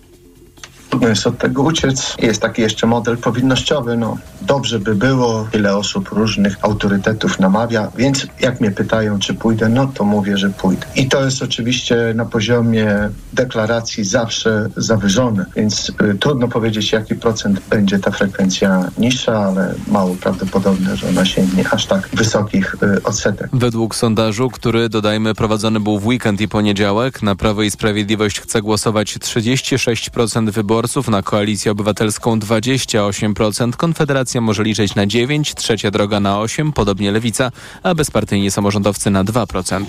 Speaker 25: Jest od tego uciec. Jest taki jeszcze model powinnościowy. No, dobrze by było, wiele osób różnych autorytetów namawia, więc jak mnie pytają, czy pójdę, no to mówię, że pójdę. I to jest oczywiście na poziomie deklaracji zawsze zawyżone, więc y, trudno powiedzieć, jaki procent będzie ta frekwencja niższa, ale mało prawdopodobne, że ona sięgnie aż tak wysokich y, odsetek.
Speaker 2: Według sondażu, który dodajmy prowadzony był w weekend i poniedziałek, na Prawo i Sprawiedliwość chce głosować 36% wyborców, na Koalicję Obywatelską 28%, Konfederacja może liczyć na 9%, Trzecia Droga na 8%, podobnie Lewica, a bezpartyjni samorządowcy na 2%.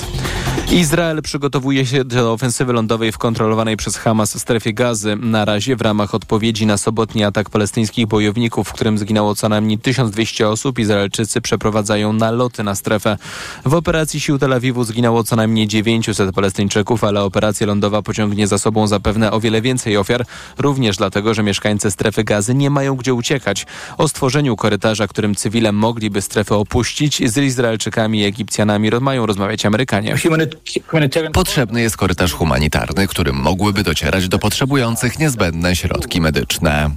Speaker 2: Izrael przygotowuje się do ofensywy lądowej w kontrolowanej przez Hamas strefie gazy. Na razie w ramach odpowiedzi na sobotni atak palestyńskich bojowników, w którym zginęło co najmniej 1200 osób, Izraelczycy przeprowadzają naloty na strefę. W operacji sił Tel Awiwu zginęło co najmniej 900 Palestyńczyków, ale operacja lądowa pociągnie za sobą zapewne o wiele więcej ofiar, również dlatego, że mieszkańcy strefy gazy nie mają gdzie uciekać. O stworzeniu korytarza, którym cywile mogliby strefę opuścić, z Izraelczykami i Egipcjanami mają rozmawiać Amerykanie.
Speaker 26: Potrzebny jest korytarz humanitarny, którym mogłyby docierać do potrzebujących niezbędne środki medyczne.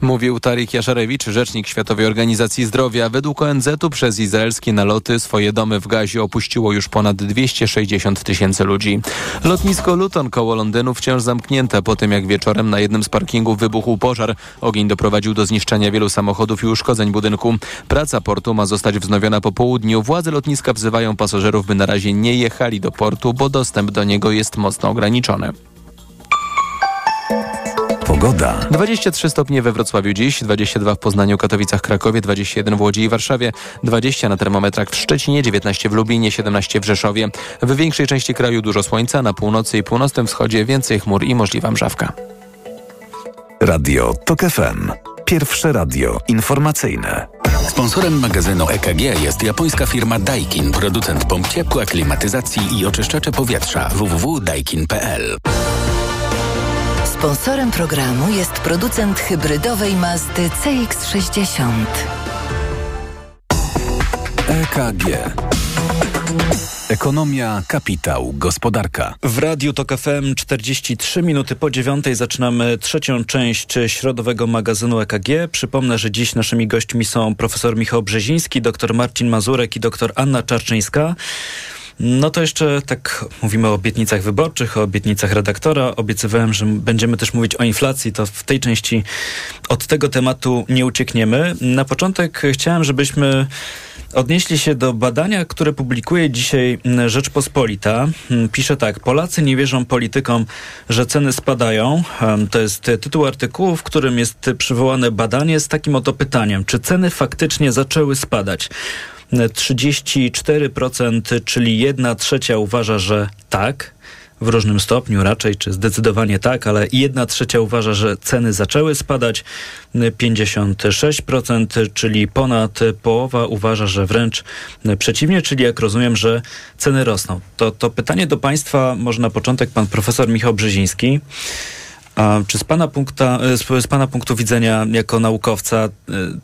Speaker 2: Mówił Tarik Jaszarewicz, rzecznik Światowej Organizacji Zdrowia. Według ONZ-u przez izraelskie naloty swoje domy w gazie opuściło już ponad 260 tysięcy ludzi. Lotnisko Luton koło Londynu wciąż zamknięte po tym, jak wieczorem na jednym z parkingów wybuchł pożar. Ogień doprowadził do zniszczenia wielu samochodów i uszkodzeń budynku. Praca portu ma zostać wznowiona po południu. Władze lotniska wzywają pasażerów, by na razie nie jechali do portu, bo dostęp do niego jest mocno ograniczony.
Speaker 6: Pogoda.
Speaker 2: 23 stopnie we Wrocławiu dziś, 22 w Poznaniu, Katowicach, Krakowie, 21 w Łodzi i Warszawie, 20 na termometrach w Szczecinie, 19 w Lublinie, 17 w Rzeszowie. W większej części kraju dużo słońca, na północy i północnym wschodzie więcej chmur i możliwa mrzawka.
Speaker 6: Radio TOK FM. Pierwsze radio informacyjne.
Speaker 27: Sponsorem magazynu EKG jest japońska firma Daikin, producent pomp ciepła, klimatyzacji i oczyszczacze powietrza www.daikin.pl.
Speaker 28: Sponsorem programu jest producent hybrydowej Mazdy CX-60.
Speaker 6: EKG. Ekonomia, kapitał, gospodarka.
Speaker 9: W Radiu TOK FM 43 minuty po dziewiątej zaczynamy trzecią część środowego magazynu EKG. Przypomnę, że dziś naszymi gośćmi są profesor Michał Brzeziński, dr Marcin Mazurek i dr Anna Czarczyńska. No to jeszcze tak mówimy o obietnicach wyborczych, o obietnicach redaktora. Obiecywałem, że będziemy też mówić o inflacji, to w tej części od tego tematu nie uciekniemy. Na początek chciałem, żebyśmy odnieśli się do badania, które publikuje dzisiaj Rzeczpospolita. Pisze tak: Polacy nie wierzą politykom, że ceny spadają. To jest tytuł artykułu, w którym jest przywołane badanie z takim oto pytaniem: czy ceny faktycznie zaczęły spadać? 34%, czyli 1 trzecia uważa, że tak, w różnym stopniu raczej, czy zdecydowanie tak, ale 1 trzecia uważa, że ceny zaczęły spadać. 56%, czyli ponad połowa uważa, że wręcz przeciwnie, czyli jak rozumiem, że ceny rosną. To, to pytanie do Państwa, może na początek pan profesor Michał Brzeziński. A czy z pana, punkta, z pana punktu widzenia jako naukowca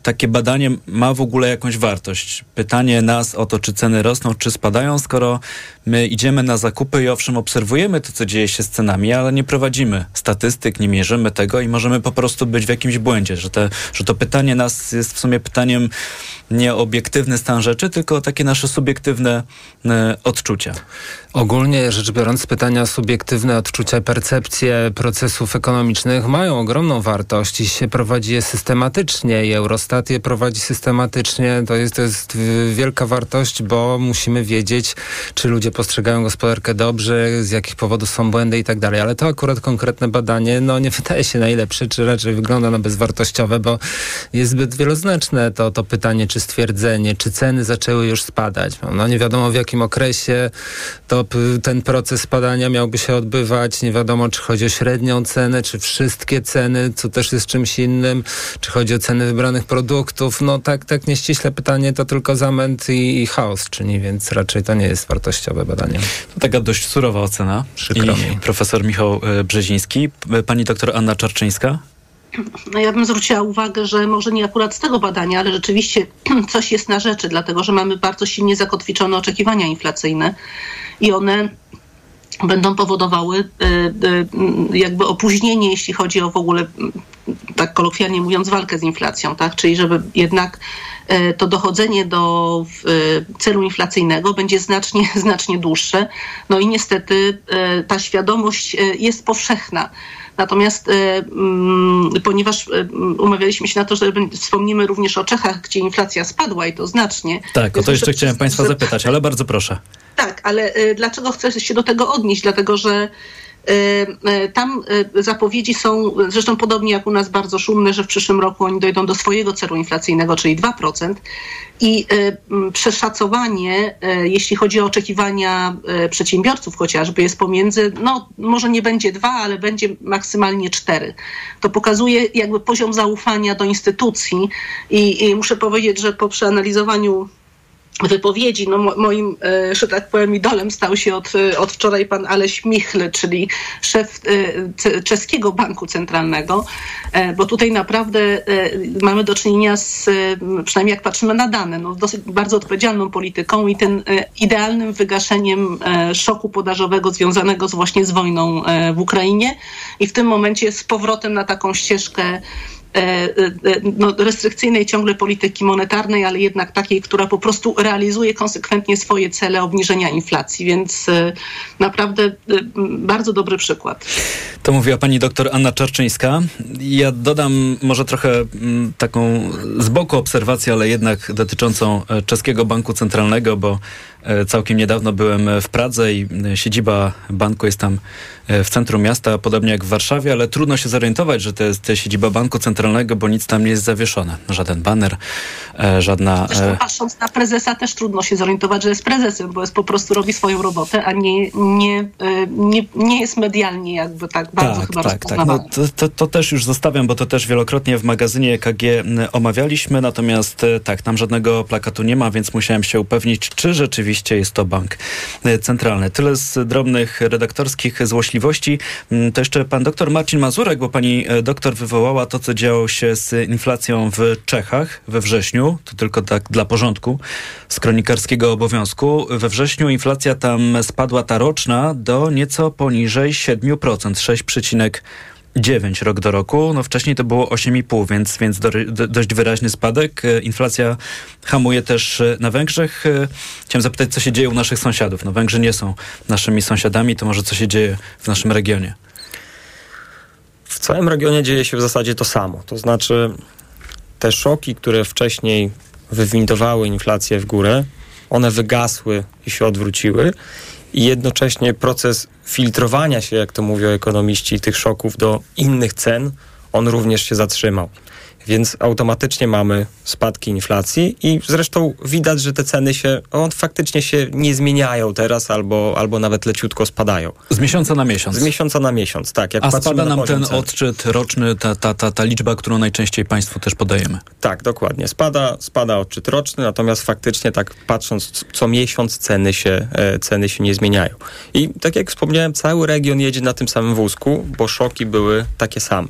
Speaker 9: takie badanie ma w ogóle jakąś wartość? Pytanie nas o to, czy ceny rosną, czy spadają, skoro my idziemy na zakupy i owszem obserwujemy to, co dzieje się z cenami, ale nie prowadzimy statystyk, nie mierzymy tego i możemy po prostu być w jakimś błędzie, że, te, że to pytanie nas jest w sumie pytaniem nie o obiektywny stan rzeczy, tylko takie nasze subiektywne e, odczucia.
Speaker 16: Ogólnie rzecz biorąc, pytania subiektywne, odczucia, percepcje procesów ekonomicznych mają ogromną wartość i się prowadzi je systematycznie i Eurostat je prowadzi systematycznie. To jest, to jest wielka wartość, bo musimy wiedzieć, czy ludzie postrzegają gospodarkę dobrze, z jakich powodów są błędy i tak dalej. Ale to akurat konkretne badanie no, nie wydaje się najlepsze, czy raczej wygląda na bezwartościowe, bo jest zbyt wieloznaczne to, to pytanie, czy stwierdzenie, czy ceny zaczęły już spadać. No nie wiadomo w jakim okresie to ten proces spadania miałby się odbywać. Nie wiadomo, czy chodzi o średnią cenę, czy wszystkie ceny, co też jest czymś innym, czy chodzi o ceny wybranych produktów. No tak, tak nieściśle pytanie to tylko zamęt i, i chaos czyni, więc raczej to nie jest wartościowe badanie.
Speaker 9: To taka dość surowa ocena.
Speaker 16: Przykro
Speaker 9: I profesor Michał e, Brzeziński. Pani doktor Anna Czarczyńska.
Speaker 17: No ja bym zwróciła uwagę, że może nie akurat z tego badania, ale rzeczywiście coś jest na rzeczy, dlatego że mamy bardzo silnie zakotwiczone oczekiwania inflacyjne i one będą powodowały y, y, jakby opóźnienie, jeśli chodzi o w ogóle, tak kolokwialnie mówiąc, walkę z inflacją, tak? Czyli żeby jednak to dochodzenie do celu inflacyjnego będzie znacznie, znacznie dłuższe. No i niestety ta świadomość jest powszechna. Natomiast mm, ponieważ umawialiśmy się na to, że wspomnimy również o Czechach, gdzie inflacja spadła i to znacznie.
Speaker 9: Tak, o to jeszcze chciałem Państwa zapytać, ale bardzo proszę.
Speaker 17: Tak, ale dlaczego chcę się do tego odnieść? Dlatego, że tam zapowiedzi są zresztą podobnie jak u nas bardzo szumne, że w przyszłym roku oni dojdą do swojego celu inflacyjnego, czyli 2%. I przeszacowanie, jeśli chodzi o oczekiwania przedsiębiorców chociażby, jest pomiędzy, no może nie będzie 2, ale będzie maksymalnie 4. To pokazuje jakby poziom zaufania do instytucji i, i muszę powiedzieć, że po przeanalizowaniu wypowiedzi. No, moim, że tak powiem, idolem stał się od, od wczoraj pan Aleś Michl, czyli szef czeskiego banku centralnego, bo tutaj naprawdę mamy do czynienia z, przynajmniej jak patrzymy na dane, no, dosyć bardzo odpowiedzialną polityką i tym idealnym wygaszeniem szoku podażowego związanego z właśnie z wojną w Ukrainie i w tym momencie z powrotem na taką ścieżkę no, restrykcyjnej ciągle polityki monetarnej, ale jednak takiej, która po prostu realizuje konsekwentnie swoje cele obniżenia inflacji, więc naprawdę bardzo dobry przykład.
Speaker 9: To mówiła pani doktor Anna Czarczyńska. Ja dodam może trochę taką z boku obserwację, ale jednak dotyczącą czeskiego banku centralnego, bo E, całkiem niedawno byłem w Pradze i e, siedziba banku jest tam e, w centrum miasta, podobnie jak w Warszawie, ale trudno się zorientować, że to jest siedziba banku centralnego, bo nic tam nie jest zawieszone. Żaden baner, żadna...
Speaker 17: Zresztą patrząc na prezesa też trudno się zorientować, że jest prezesem, bo jest po prostu robi swoją robotę, a nie, nie, nie, nie jest medialnie jakby tak bardzo tak, chyba tak, tak. No,
Speaker 9: to, to, to, też już zostawiam, bo to też wielokrotnie w magazynie EKG omawialiśmy, natomiast tak, tam żadnego plakatu nie ma, więc musiałem się upewnić, czy rzeczywiście rzeczywiście jest to bank e, centralny. Tyle z drobnych redaktorskich złośliwości. Mm, to jeszcze pan doktor Marcin Mazurek, bo pani e, doktor wywołała to, co działo się z inflacją w Czechach we wrześniu. To tylko tak dla porządku z kronikarskiego obowiązku. We wrześniu inflacja tam spadła ta roczna do nieco poniżej 7%, 6, 9 rok do roku. No wcześniej to było 8,5, więc, więc do, do, dość wyraźny spadek. E, inflacja hamuje też e, na Węgrzech. E, chciałem zapytać, co się dzieje u naszych sąsiadów. No Węgrzy nie są naszymi sąsiadami, to może co się dzieje w naszym regionie?
Speaker 18: W całym regionie dzieje się w zasadzie to samo. To znaczy te szoki, które wcześniej wywindowały inflację w górę, one wygasły i się odwróciły i jednocześnie proces filtrowania się, jak to mówią ekonomiści, tych szoków do innych cen, on również się zatrzymał więc automatycznie mamy spadki inflacji i zresztą widać, że te ceny się, on faktycznie się nie zmieniają teraz albo, albo nawet leciutko spadają.
Speaker 9: Z miesiąca na miesiąc.
Speaker 18: Z miesiąca na miesiąc, tak.
Speaker 9: Jak A spada nam ten cen. odczyt roczny, ta, ta, ta, ta liczba, którą najczęściej Państwu też podajemy.
Speaker 18: Tak, dokładnie. Spada, spada odczyt roczny, natomiast faktycznie tak patrząc co miesiąc ceny się, e, ceny się nie zmieniają. I tak jak wspomniałem, cały region jedzie na tym samym wózku, bo szoki były takie same.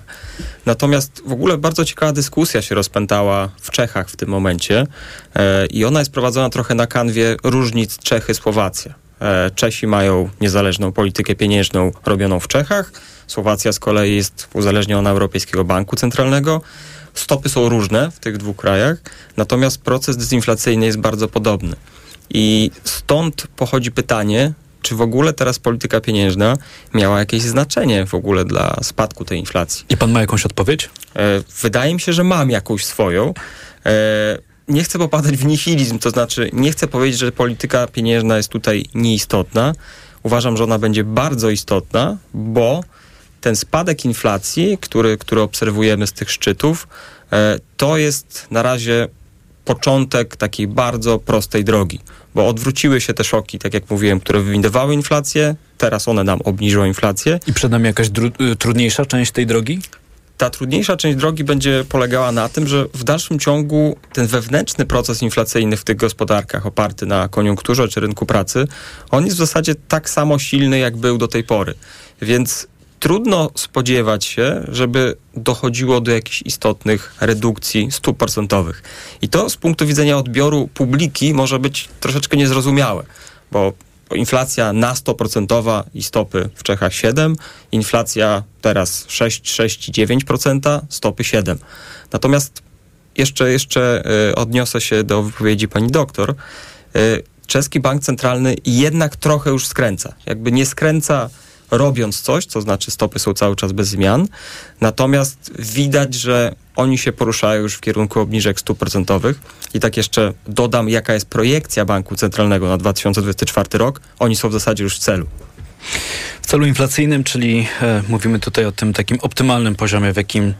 Speaker 18: Natomiast w ogóle bardzo ciekawa dyskusja się rozpętała w Czechach w tym momencie e, i ona jest prowadzona trochę na kanwie różnic Czechy-Słowacja. E, Czesi mają niezależną politykę pieniężną robioną w Czechach, Słowacja z kolei jest uzależniona Europejskiego Banku Centralnego. Stopy są różne w tych dwóch krajach, natomiast proces dezinflacyjny jest bardzo podobny. I stąd pochodzi pytanie, czy w ogóle teraz polityka pieniężna miała jakieś znaczenie w ogóle dla spadku tej inflacji.
Speaker 9: I pan ma jakąś odpowiedź?
Speaker 18: E, wydaje mi się, że mam jakąś swoją. E, nie chcę popadać w nihilizm, to znaczy nie chcę powiedzieć, że polityka pieniężna jest tutaj nieistotna. Uważam, że ona będzie bardzo istotna, bo ten spadek inflacji, który, który obserwujemy z tych szczytów, e, to jest na razie początek takiej bardzo prostej drogi bo odwróciły się te szoki, tak jak mówiłem, które wywindowały inflację, teraz one nam obniżą inflację.
Speaker 9: I przed nami jakaś y, trudniejsza część tej drogi?
Speaker 18: ta trudniejsza część drogi będzie polegała na tym, że w dalszym ciągu ten wewnętrzny proces inflacyjny w tych gospodarkach oparty na koniunkturze czy rynku pracy, on jest w zasadzie tak samo silny, jak był do tej pory. Więc trudno spodziewać się, żeby dochodziło do jakichś istotnych redukcji stóp procentowych. I to z punktu widzenia odbioru publiki może być troszeczkę niezrozumiałe, bo inflacja na 100% i stopy w Czechach 7, inflacja teraz 6, 6,9%, stopy 7. Natomiast jeszcze, jeszcze y, odniosę się do wypowiedzi pani doktor. Y, czeski bank centralny jednak trochę już skręca. Jakby nie skręca robiąc coś, to znaczy stopy są cały czas bez zmian. Natomiast widać, że oni się poruszają już w kierunku obniżek stóp procentowych. I tak jeszcze dodam, jaka jest projekcja Banku Centralnego na 2024 rok. Oni są w zasadzie już w celu.
Speaker 9: W celu inflacyjnym, czyli e, mówimy tutaj o tym takim optymalnym poziomie, w jakim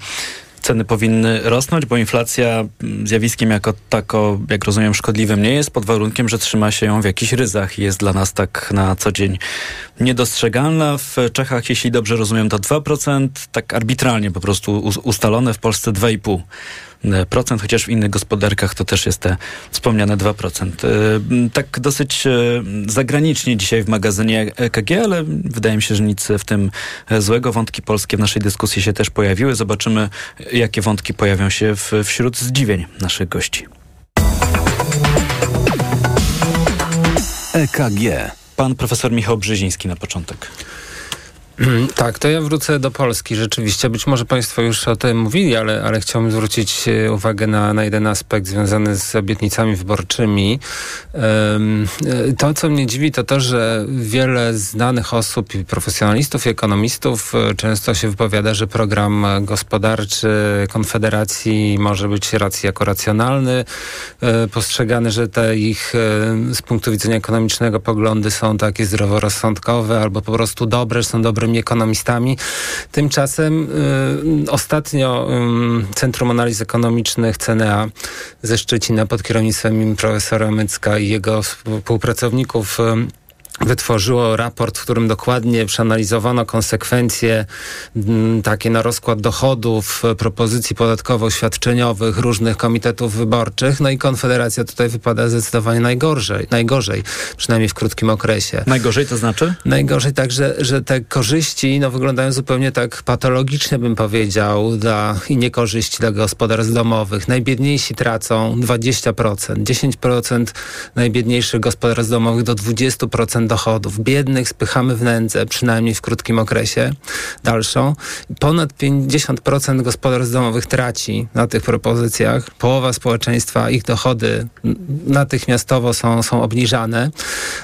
Speaker 9: ceny powinny rosnąć, bo inflacja mm, zjawiskiem jako tako, jak rozumiem, szkodliwym nie jest, pod warunkiem, że trzyma się ją w jakichś ryzach i jest dla nas tak na co dzień niedostrzegalna. W Czechach, jeśli dobrze rozumiem, to 2%, tak arbitralnie po prostu ustalone, w Polsce 2,5% procent, chociaż w innych gospodarkach to też jest te wspomniane 2%. E, tak dosyć e, zagranicznie dzisiaj w magazynie EKG, ale wydaje mi się, że nic w tym złego. Wątki polskie w naszej dyskusji się też pojawiły. Zobaczymy, jakie wątki pojawią się w, wśród zdziwień naszych gości.
Speaker 6: EKG.
Speaker 9: Pan profesor Michał Brzeziński na początek.
Speaker 16: Tak, to ja wrócę do Polski rzeczywiście. Być może Państwo już o tym mówili, ale, ale chciałbym zwrócić e, uwagę na, na jeden aspekt związany z obietnicami wyborczymi. E, to, co mnie dziwi, to to, że wiele znanych osób i profesjonalistów i ekonomistów e, często się wypowiada, że program gospodarczy Konfederacji może być racji jako racjonalny, postrzegany, że te ich z punktu widzenia ekonomicznego poglądy są takie zdroworozsądkowe albo po prostu dobre, że są dobrymi ekonomistami. Tymczasem y, ostatnio y, Centrum Analiz Ekonomicznych CNA ze Szczecina pod kierownictwem profesora Mycka i jego współpracowników y, wytworzyło raport, w którym dokładnie przeanalizowano konsekwencje m, mm, takie na rozkład dochodów, propozycji podatkowo-świadczeniowych różnych komitetów wyborczych. No i Konfederacja tutaj wypada zdecydowanie najgorzej, najgorzej przynajmniej w krótkim okresie.
Speaker 9: Najgorzej to znaczy?
Speaker 16: Najgorzej tak, że, że te korzyści no, wyglądają zupełnie tak patologicznie, bym powiedział, dla, i niekorzyści dla gospodarstw domowych. Najbiedniejsi tracą 20%, 10% najbiedniejszych gospodarstw domowych do 20% dochodów. Biednych spychamy w nędzę, przynajmniej w krótkim okresie dalszą. Ponad 50% gospodarstw domowych traci na tych propozycjach. Połowa społeczeństwa, ich dochody natychmiastowo są, są obniżane,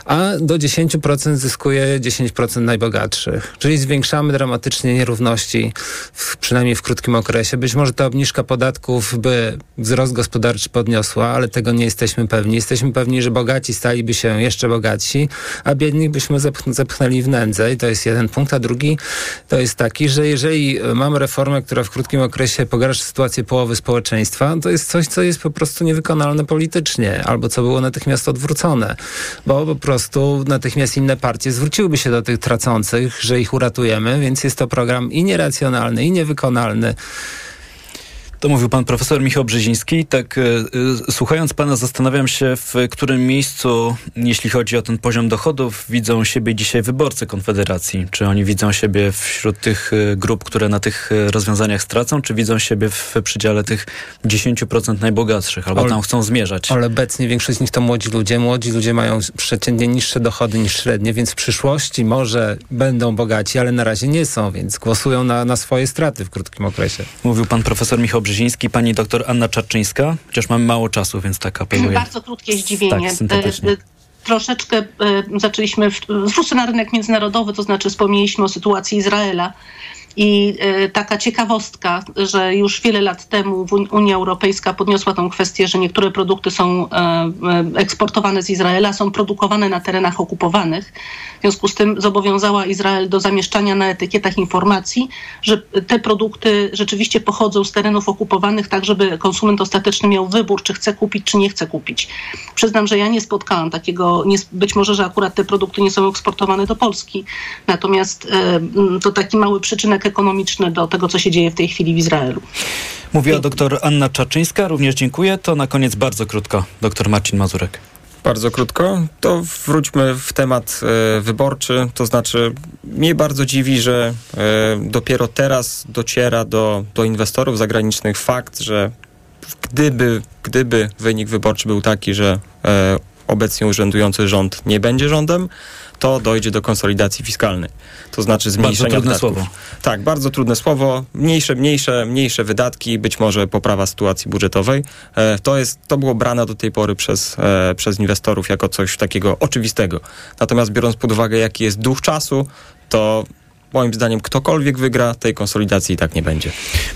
Speaker 16: a do 10% zyskuje 10% najbogatszych. Czyli zwiększamy dramatycznie nierówności, w, przynajmniej w krótkim okresie. Być może ta obniżka podatków by wzrost gospodarczy podniosła, ale tego nie jesteśmy pewni. Jesteśmy pewni, że bogaci staliby się jeszcze bogatsi, a biednych byśmy zepchnęli w nędzę i to jest jeden punkt, a drugi to jest taki, że jeżeli mamy reformę, która w krótkim okresie pogarsza sytuację połowy społeczeństwa, to jest coś, co jest po prostu niewykonalne politycznie, albo co było natychmiast odwrócone, bo po prostu natychmiast inne partie zwróciłyby się do tych tracących, że ich uratujemy, więc jest to program i nieracjonalny, i niewykonalny.
Speaker 9: To mówił pan profesor Michał Brzeziński. Tak, y, y, słuchając pana, zastanawiam się, w którym miejscu, jeśli chodzi o ten poziom dochodów, widzą siebie dzisiaj wyborcy Konfederacji. Czy oni widzą siebie wśród tych y, grup, które na tych rozwiązaniach stracą, czy widzą siebie w przedziale tych 10% najbogatszych, albo tam chcą zmierzać?
Speaker 16: Ale obecnie większość z nich to młodzi ludzie. Młodzi ludzie mają przeciętnie niższe dochody niż średnie, więc w przyszłości może będą bogaci, ale na razie nie są, więc głosują na, na swoje straty w krótkim okresie.
Speaker 9: Mówił pan profesor Michał Brzeziński, pani doktor Anna Czarczyńska. Chociaż mamy mało czasu, więc tak apeluję.
Speaker 17: Bardzo krótkie zdziwienie.
Speaker 9: Tak, e, e,
Speaker 17: troszeczkę e, zaczęliśmy, wrzucę na rynek międzynarodowy, to znaczy wspomnieliśmy o sytuacji Izraela. I taka ciekawostka, że już wiele lat temu Unia Europejska podniosła tą kwestię, że niektóre produkty są eksportowane z Izraela, są produkowane na terenach okupowanych. W związku z tym zobowiązała Izrael do zamieszczania na etykietach informacji, że te produkty rzeczywiście pochodzą z terenów okupowanych, tak żeby konsument ostateczny miał wybór, czy chce kupić, czy nie chce kupić. Przyznam, że ja nie spotkałam takiego, być może, że akurat te produkty nie są eksportowane do Polski, natomiast e, to taki mały przyczynek ekonomiczny do tego, co się dzieje w tej chwili w Izraelu.
Speaker 9: Mówiła doktor Anna Czaczyńska, również dziękuję. To na koniec bardzo krótko, doktor Marcin Mazurek.
Speaker 18: Bardzo krótko, to wróćmy w temat e, wyborczy. To znaczy, mnie bardzo dziwi, że e, dopiero teraz dociera do, do inwestorów zagranicznych fakt, że gdyby, gdyby wynik wyborczy był taki, że e, obecnie urzędujący rząd nie będzie rządem, to dojdzie do konsolidacji fiskalnej. To znaczy zmniejszenia
Speaker 9: bardzo
Speaker 18: trudne
Speaker 9: wydatków.
Speaker 18: słowo. Tak, bardzo trudne słowo. Mniejsze, mniejsze, mniejsze wydatki, być może poprawa sytuacji budżetowej. E, to, jest, to było brane do tej pory przez, e, przez inwestorów jako coś takiego oczywistego. Natomiast biorąc pod uwagę, jaki jest duch czasu, to moim zdaniem ktokolwiek wygra, tej konsolidacji i tak nie będzie.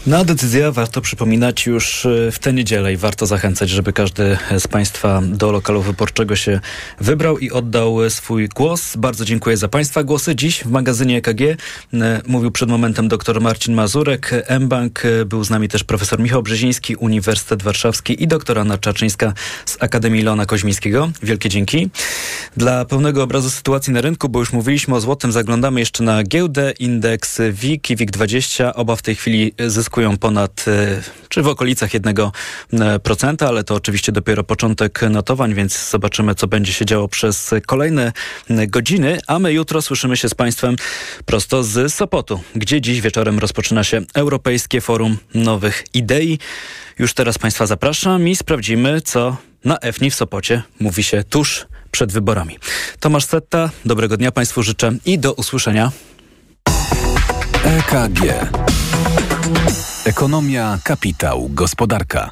Speaker 9: Na decyzję warto przypominać już e, w tę niedzielę i warto zachęcać, żeby każdy z Państwa do lokalu wyborczego się wybrał i oddał swój głos. Bardzo dziękuję za Państwa głosy. Dziś w magazynie EKG e, mówił przed momentem dr Marcin Mazurek, mBank, e, był z nami też profesor Michał Brzeziński, Uniwersytet Warszawski i doktor Anna Czaczyńska z Akademii Leona Koźmińskiego. Wielkie dzięki. Dla pełnego obrazu sytuacji na rynku, bo już mówiliśmy o złotym, zaglądamy jeszcze na giełdę indeks WIG i WIG20 oba w tej chwili zyskują ponad, e, czy w okolicach 1%, ale to oczywiście dopiero początek notowań, więc zobaczymy, co będzie się działo przez kolejne godziny, a my jutro słyszymy się z Państwem prosto z Sopotu, gdzie dziś wieczorem rozpoczyna się Europejskie Forum Nowych Idei. Już teraz Państwa zapraszam i sprawdzimy, co na EFNI w Sopocie mówi się tuż przed wyborami. Tomasz Setta, dobrego dnia Państwu życzę i do usłyszenia.
Speaker 6: EKG. Ekonomia, kapitał, gospodarka.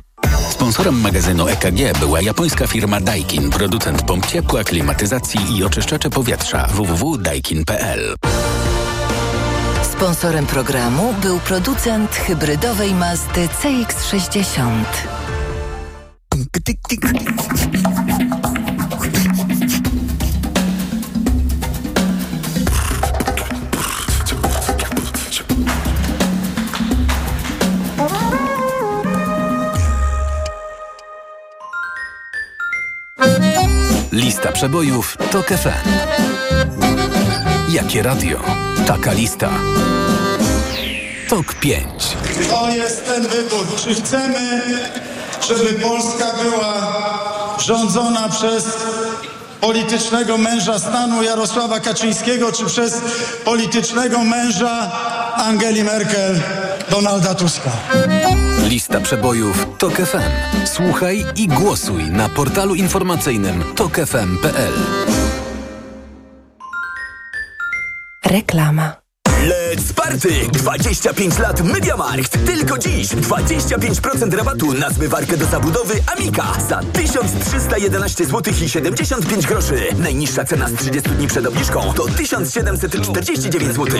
Speaker 7: Sponsorem magazynu EKG była japońska firma Daikin, producent pomp ciepła, klimatyzacji i oczyszczacze powietrza www.daikin.pl.
Speaker 28: Sponsorem programu był producent hybrydowej Mazdy CX-60.
Speaker 6: Lista przebojów TOK FM. Jakie radio? Taka lista. TOK 5.
Speaker 29: To jest ten wybór. Czy chcemy, żeby Polska była rządzona przez politycznego męża stanu Jarosława Kaczyńskiego, czy przez politycznego męża Angeli Merkel, Donalda Tuska?
Speaker 6: Lista przebojów TOK FM. Słuchaj i głosuj na portalu informacyjnym tokefm.pl.
Speaker 3: Reklama.
Speaker 19: Let's Party! 25 lat Mediamarkt. Tylko dziś 25% rabatu na zmywarkę do zabudowy Amika za 1311 zł i 75 groszy. Najniższa cena z 30 dni przed obniżką to 1749 zł.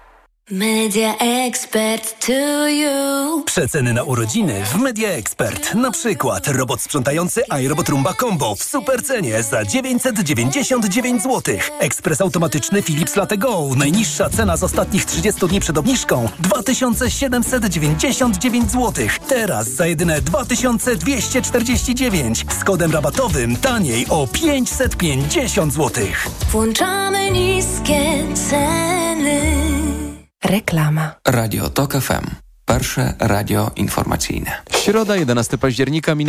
Speaker 30: Media Expert to you.
Speaker 31: Przeceny na urodziny w Media Expert. Na przykład robot sprzątający iRobot Rumba Combo w supercenie za 999 zł. Ekspres automatyczny Philips Latte Go. Najniższa cena z ostatnich 30 dni przed obniżką 2799 zł. Teraz za jedyne 2249. Z kodem rabatowym taniej o 550 zł.
Speaker 30: Włączamy niskie ceny.
Speaker 3: Reklama.
Speaker 32: Radio TOK FM. Pierwsze radio informacyjne.
Speaker 2: Środa, 11 października minęła.